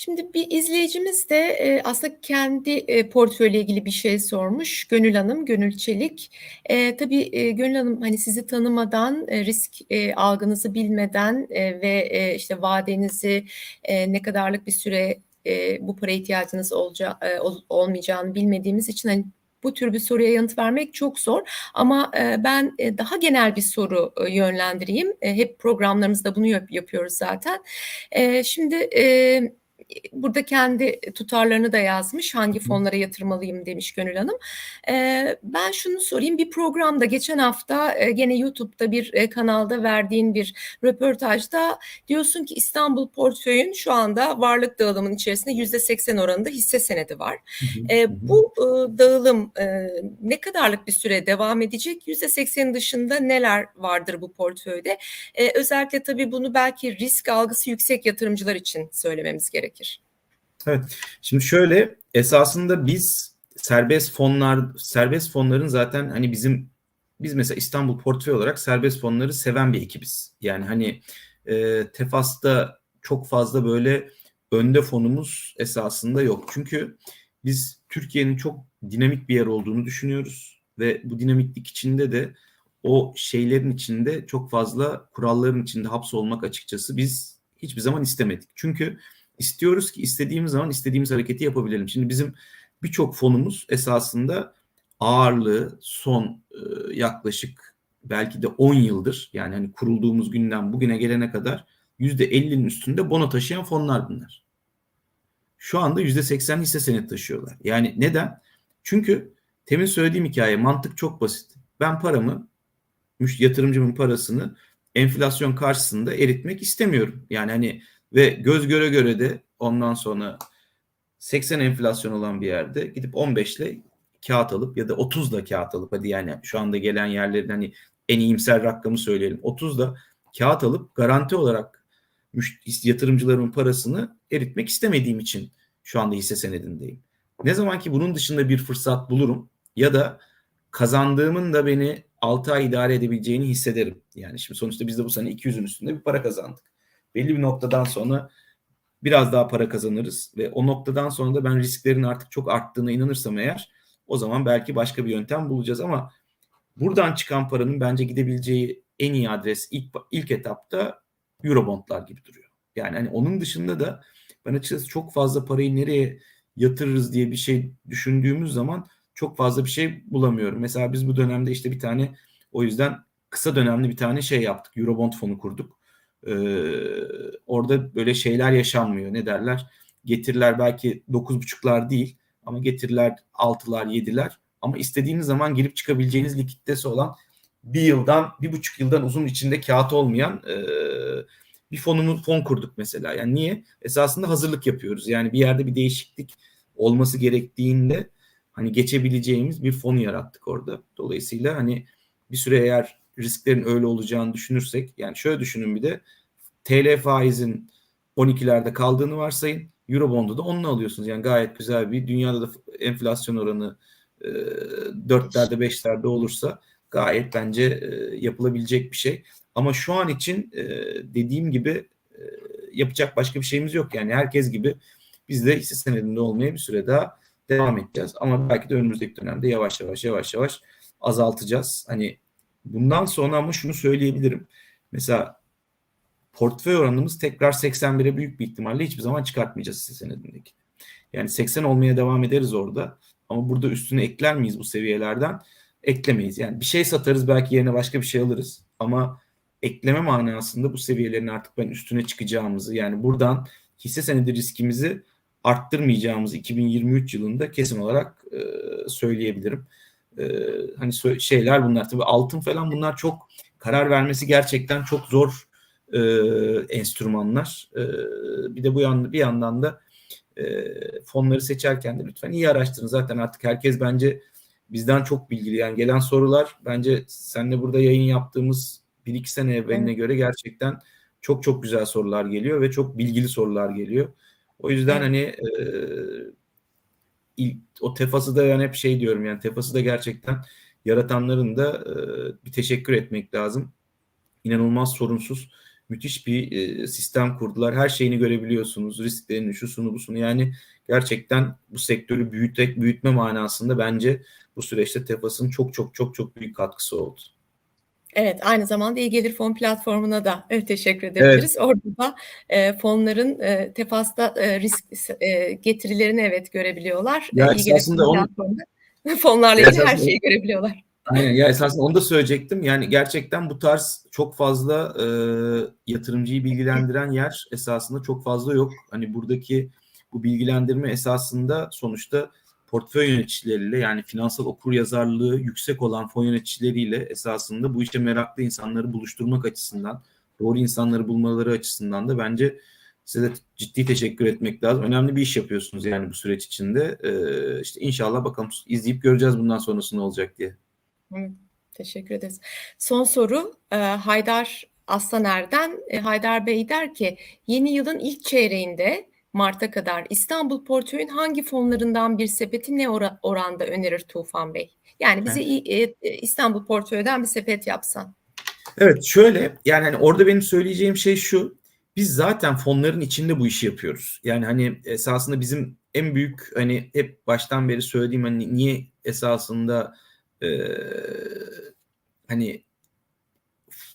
Şimdi bir izleyicimiz de e, aslında kendi e, portföyle ilgili bir şey sormuş. Gönül Hanım, Gönül Çelik. E, tabii e, Gönül Hanım hani sizi tanımadan, e, risk e, algınızı bilmeden e, ve e, işte vadenizi e, ne kadarlık bir süre e, bu para ihtiyacınız olacağı, e, ol, olmayacağını bilmediğimiz için hani bu tür bir soruya yanıt vermek çok zor ama e, ben e, daha genel bir soru e, yönlendireyim. Hep programlarımızda bunu yap- yapıyoruz zaten. Şimdi burada kendi tutarlarını da yazmış. Hangi fonlara yatırmalıyım demiş Gönül Hanım. Ee, ben şunu sorayım. Bir programda geçen hafta e, gene YouTube'da bir e, kanalda verdiğin bir röportajda diyorsun ki İstanbul portföyün şu anda varlık dağılımının içerisinde yüzde seksen oranında hisse senedi var. E, bu e, dağılım e, ne kadarlık bir süre devam edecek? Yüzde seksenin dışında neler vardır bu portföyde? E, özellikle tabii bunu belki risk algısı yüksek yatırımcılar için söylememiz gerekir. Evet. Şimdi şöyle esasında biz serbest fonlar serbest fonların zaten hani bizim biz mesela İstanbul portföy olarak serbest fonları seven bir ekibiz. Yani hani e, Tefas'ta çok fazla böyle önde fonumuz esasında yok. Çünkü biz Türkiye'nin çok dinamik bir yer olduğunu düşünüyoruz ve bu dinamiklik içinde de o şeylerin içinde çok fazla kuralların içinde hapsolmak açıkçası biz hiçbir zaman istemedik. Çünkü istiyoruz ki istediğimiz zaman istediğimiz hareketi yapabilelim. Şimdi bizim birçok fonumuz esasında ağırlığı son e, yaklaşık belki de 10 yıldır yani hani kurulduğumuz günden bugüne gelene kadar %50'nin üstünde bono taşıyan fonlar bunlar. Şu anda %80 hisse senedi taşıyorlar. Yani neden? Çünkü temin söylediğim hikaye mantık çok basit. Ben paramı yatırımcımın parasını enflasyon karşısında eritmek istemiyorum. Yani hani ve göz göre göre de ondan sonra 80 enflasyon olan bir yerde gidip 15 ile kağıt alıp ya da 30 da kağıt alıp hadi yani şu anda gelen yerlerin hani en iyimser rakamı söyleyelim. 30 da kağıt alıp garanti olarak yatırımcılarımın parasını eritmek istemediğim için şu anda hisse senedindeyim. Ne zaman ki bunun dışında bir fırsat bulurum ya da kazandığımın da beni 6 ay idare edebileceğini hissederim. Yani şimdi sonuçta biz de bu sene 200'ün üstünde bir para kazandık. Belli bir noktadan sonra biraz daha para kazanırız ve o noktadan sonra da ben risklerin artık çok arttığına inanırsam eğer o zaman belki başka bir yöntem bulacağız ama buradan çıkan paranın bence gidebileceği en iyi adres ilk ilk etapta Eurobondlar gibi duruyor. Yani hani onun dışında da ben açıkçası çok fazla parayı nereye yatırırız diye bir şey düşündüğümüz zaman çok fazla bir şey bulamıyorum. Mesela biz bu dönemde işte bir tane o yüzden kısa dönemli bir tane şey yaptık. Eurobond fonu kurduk. Ee, orada böyle şeyler yaşanmıyor. Ne derler? Getiriler belki 9.5'lar değil ama getiriler 6'lar 7'ler ama istediğiniz zaman girip çıkabileceğiniz likiditesi olan bir yıldan bir buçuk yıldan uzun içinde kağıt olmayan e, bir fonumuz fon kurduk mesela. Yani niye? Esasında hazırlık yapıyoruz. Yani bir yerde bir değişiklik olması gerektiğinde hani geçebileceğimiz bir fonu yarattık orada. Dolayısıyla hani bir süre eğer risklerin öyle olacağını düşünürsek yani şöyle düşünün bir de TL faizin 12'lerde kaldığını varsayın. Eurobond'u da onunla alıyorsunuz. Yani gayet güzel bir dünyada da enflasyon oranı e, 4'lerde 5'lerde olursa gayet bence e, yapılabilecek bir şey. Ama şu an için e, dediğim gibi e, yapacak başka bir şeyimiz yok. Yani herkes gibi biz de hisse senedinde olmaya bir süre daha devam edeceğiz. Ama belki de önümüzdeki dönemde yavaş yavaş yavaş yavaş azaltacağız. Hani bundan sonra ama şunu söyleyebilirim. Mesela portföy oranımız tekrar 81'e büyük bir ihtimalle hiçbir zaman çıkartmayacağız hisse senedindeki. Yani 80 olmaya devam ederiz orada. Ama burada üstüne ekler miyiz bu seviyelerden? Eklemeyiz. Yani bir şey satarız belki yerine başka bir şey alırız. Ama ekleme manasında bu seviyelerin artık ben üstüne çıkacağımızı yani buradan hisse senedi riskimizi arttırmayacağımızı 2023 yılında kesin olarak e, söyleyebilirim. E, hani şeyler bunlar tabii altın falan bunlar çok karar vermesi gerçekten çok zor e, enstrümanlar. E, bir de bu yan, bir yandan da e, fonları seçerken de lütfen iyi araştırın. Zaten artık herkes bence bizden çok bilgili. Yani gelen sorular bence seninle burada yayın yaptığımız bir iki sene evveline göre gerçekten çok çok güzel sorular geliyor ve çok bilgili sorular geliyor. O yüzden hani e, ilk, o tefası da yani hep şey diyorum yani tefası da gerçekten yaratanların da e, bir teşekkür etmek lazım. İnanılmaz sorunsuz müthiş bir e, sistem kurdular. Her şeyini görebiliyorsunuz. Risklerini, şusunu, busunu. Yani gerçekten bu sektörü büyütek, büyütme manasında bence bu süreçte Tefas'ın çok çok çok çok büyük katkısı oldu. Evet, aynı zamanda iyi gelir fon platformuna da evet, teşekkür edebiliriz. Evet. Orada da e, fonların e, Tefas'ta e, risk e, getirilerini evet görebiliyorlar. Ya iyi gelir fon on... fonlarla ilgili her şeyi görebiliyorlar. Aynen ya esasında onu da söyleyecektim. Yani gerçekten bu tarz çok fazla e, yatırımcıyı bilgilendiren yer esasında çok fazla yok. Hani buradaki bu bilgilendirme esasında sonuçta portföy yöneticileriyle yani finansal okur yazarlığı yüksek olan fon yöneticileriyle esasında bu işe meraklı insanları buluşturmak açısından, doğru insanları bulmaları açısından da bence size de ciddi teşekkür etmek lazım. Önemli bir iş yapıyorsunuz yani bu süreç içinde. Ee, işte inşallah bakalım izleyip göreceğiz bundan sonrası ne olacak diye. Evet, teşekkür ederiz. Son soru e, Haydar Aslaner'den. E, Haydar Bey der ki yeni yılın ilk çeyreğinde Mart'a kadar İstanbul portföyün hangi fonlarından bir sepeti ne or- oranda önerir Tufan Bey? Yani bize evet. İstanbul portföyden bir sepet yapsan. Evet şöyle yani hani orada benim söyleyeceğim şey şu. Biz zaten fonların içinde bu işi yapıyoruz. Yani hani esasında bizim en büyük hani hep baştan beri söylediğim hani niye esasında e, hani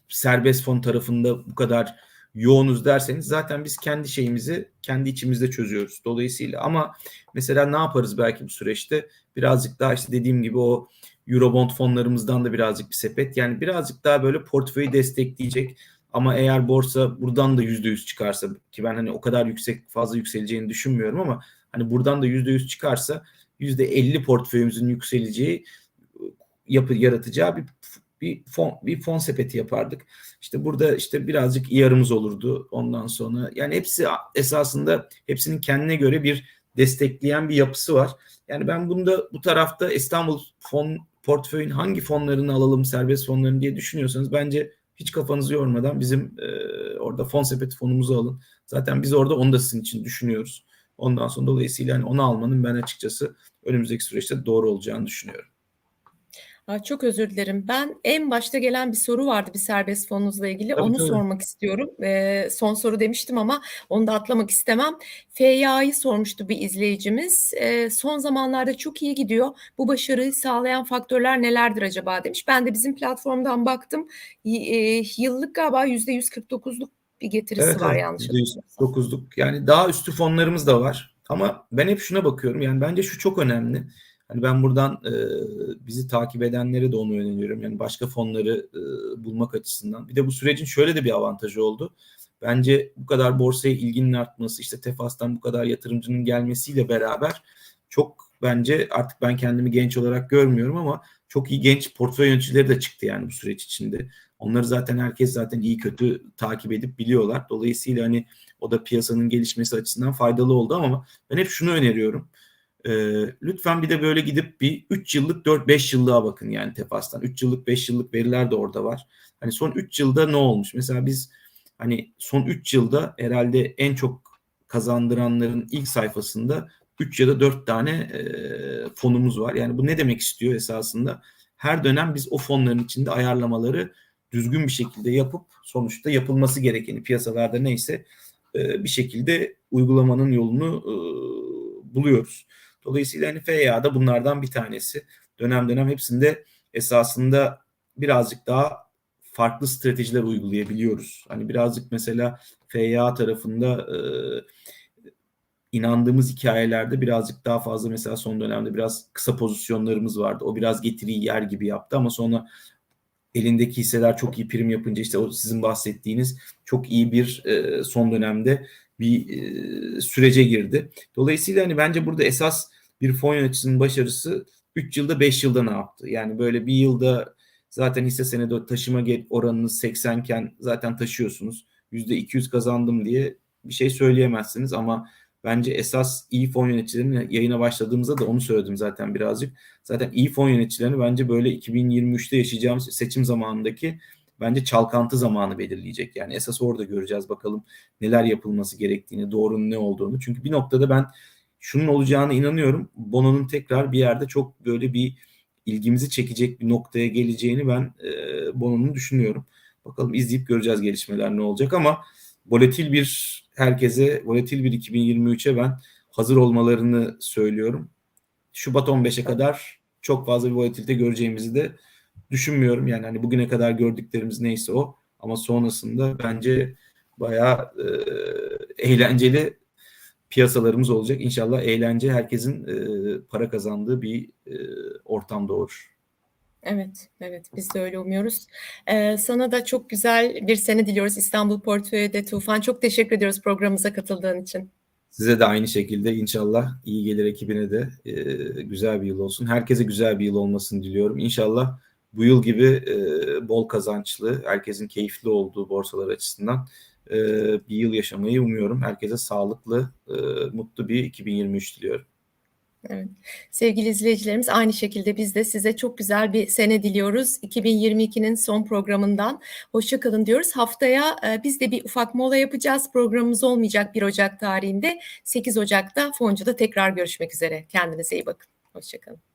serbest fon tarafında bu kadar yoğunuz derseniz zaten biz kendi şeyimizi kendi içimizde çözüyoruz. Dolayısıyla. Ama mesela ne yaparız belki bu süreçte? Birazcık daha işte dediğim gibi o Eurobond fonlarımızdan da birazcık bir sepet. Yani birazcık daha böyle portföyü destekleyecek. Ama eğer borsa buradan da yüzde yüz çıkarsa ki ben hani o kadar yüksek fazla yükseleceğini düşünmüyorum ama hani buradan da yüzde yüz çıkarsa yüzde elli portföyümüzün yükseleceği yapı yaratacağı bir bir fon bir fon sepeti yapardık. İşte burada işte birazcık yarımız olurdu ondan sonra. Yani hepsi esasında hepsinin kendine göre bir destekleyen bir yapısı var. Yani ben bunda bu tarafta İstanbul fon portföyün hangi fonlarını alalım serbest fonlarını diye düşünüyorsanız bence hiç kafanızı yormadan bizim e, orada fon sepeti fonumuzu alın. Zaten biz orada onu da sizin için düşünüyoruz. Ondan sonra dolayısıyla yani onu almanın ben açıkçası önümüzdeki süreçte doğru olacağını düşünüyorum. Çok özür dilerim. Ben en başta gelen bir soru vardı bir serbest fonunuzla ilgili. Tabii, onu tabii. sormak istiyorum. Ee, son soru demiştim ama onu da atlamak istemem. FYA'yı sormuştu bir izleyicimiz. Ee, son zamanlarda çok iyi gidiyor. Bu başarıyı sağlayan faktörler nelerdir acaba demiş. Ben de bizim platformdan baktım. Y- e, yıllık galiba %149'luk bir getirisi Evet, var evet. yanlış hatırlamıyorsam. %109'luk. Yani daha üstü fonlarımız da var. Ama ben hep şuna bakıyorum. Yani bence şu çok önemli. Hani ben buradan e, bizi takip edenlere de onu öneriyorum. Yani başka fonları e, bulmak açısından. Bir de bu sürecin şöyle de bir avantajı oldu. Bence bu kadar borsaya ilginin artması, işte Tefas'tan bu kadar yatırımcının gelmesiyle beraber çok bence artık ben kendimi genç olarak görmüyorum ama çok iyi genç portföy yöneticileri de çıktı yani bu süreç içinde. Onları zaten herkes zaten iyi kötü takip edip biliyorlar. Dolayısıyla hani o da piyasanın gelişmesi açısından faydalı oldu ama ben hep şunu öneriyorum. Ee, lütfen bir de böyle gidip bir 3 yıllık 4-5 yıllığa bakın yani Tefas'tan. 3 yıllık 5 yıllık veriler de orada var. Hani son 3 yılda ne olmuş? Mesela biz hani son 3 yılda herhalde en çok kazandıranların ilk sayfasında 3 ya da 4 tane e, fonumuz var. Yani bu ne demek istiyor esasında? Her dönem biz o fonların içinde ayarlamaları düzgün bir şekilde yapıp sonuçta yapılması gerekeni piyasalarda neyse e, bir şekilde uygulamanın yolunu e, buluyoruz. Dolayısıyla hani FEA da bunlardan bir tanesi. Dönem dönem hepsinde esasında birazcık daha farklı stratejiler uygulayabiliyoruz. Hani birazcık mesela FEA tarafında e, inandığımız hikayelerde birazcık daha fazla mesela son dönemde biraz kısa pozisyonlarımız vardı. O biraz getiriyi yer gibi yaptı ama sonra elindeki hisseler çok iyi prim yapınca işte o sizin bahsettiğiniz çok iyi bir e, son dönemde bir e, sürece girdi. Dolayısıyla hani bence burada esas bir fon yöneticisinin başarısı 3 yılda 5 yılda ne yaptı? Yani böyle bir yılda zaten hisse senedi taşıma oranınız 80 iken zaten taşıyorsunuz. %200 kazandım diye bir şey söyleyemezsiniz ama bence esas iyi fon yöneticilerinin yayına başladığımızda da onu söyledim zaten birazcık. Zaten iyi fon yöneticilerini bence böyle 2023'te yaşayacağımız seçim zamanındaki bence çalkantı zamanı belirleyecek. Yani esas orada göreceğiz bakalım neler yapılması gerektiğini, doğrunun ne olduğunu. Çünkü bir noktada ben şunun olacağını inanıyorum. Bono'nun tekrar bir yerde çok böyle bir ilgimizi çekecek bir noktaya geleceğini ben e, Bono'nun düşünüyorum. Bakalım izleyip göreceğiz gelişmeler ne olacak ama volatil bir herkese volatil bir 2023'e ben hazır olmalarını söylüyorum. Şubat 15'e kadar çok fazla bir volatilite göreceğimizi de düşünmüyorum. Yani hani bugüne kadar gördüklerimiz neyse o ama sonrasında bence bayağı e, eğlenceli piyasalarımız olacak. İnşallah eğlence herkesin e, para kazandığı bir e, ortam doğurur. Evet, evet biz de öyle umuyoruz. Ee, sana da çok güzel bir sene diliyoruz İstanbul Portföy'de Tufan. Çok teşekkür ediyoruz programımıza katıldığın için. Size de aynı şekilde inşallah iyi gelir ekibine de e, güzel bir yıl olsun. Herkese güzel bir yıl olmasını diliyorum. İnşallah bu yıl gibi e, bol kazançlı, herkesin keyifli olduğu borsalar açısından e, bir yıl yaşamayı umuyorum. Herkese sağlıklı, e, mutlu bir 2023 diliyorum. Evet. Sevgili izleyicilerimiz aynı şekilde biz de size çok güzel bir sene diliyoruz. 2022'nin son programından hoşçakalın diyoruz. Haftaya e, biz de bir ufak mola yapacağız. Programımız olmayacak 1 Ocak tarihinde. 8 Ocak'ta Foncu'da tekrar görüşmek üzere. Kendinize iyi bakın. Hoşçakalın.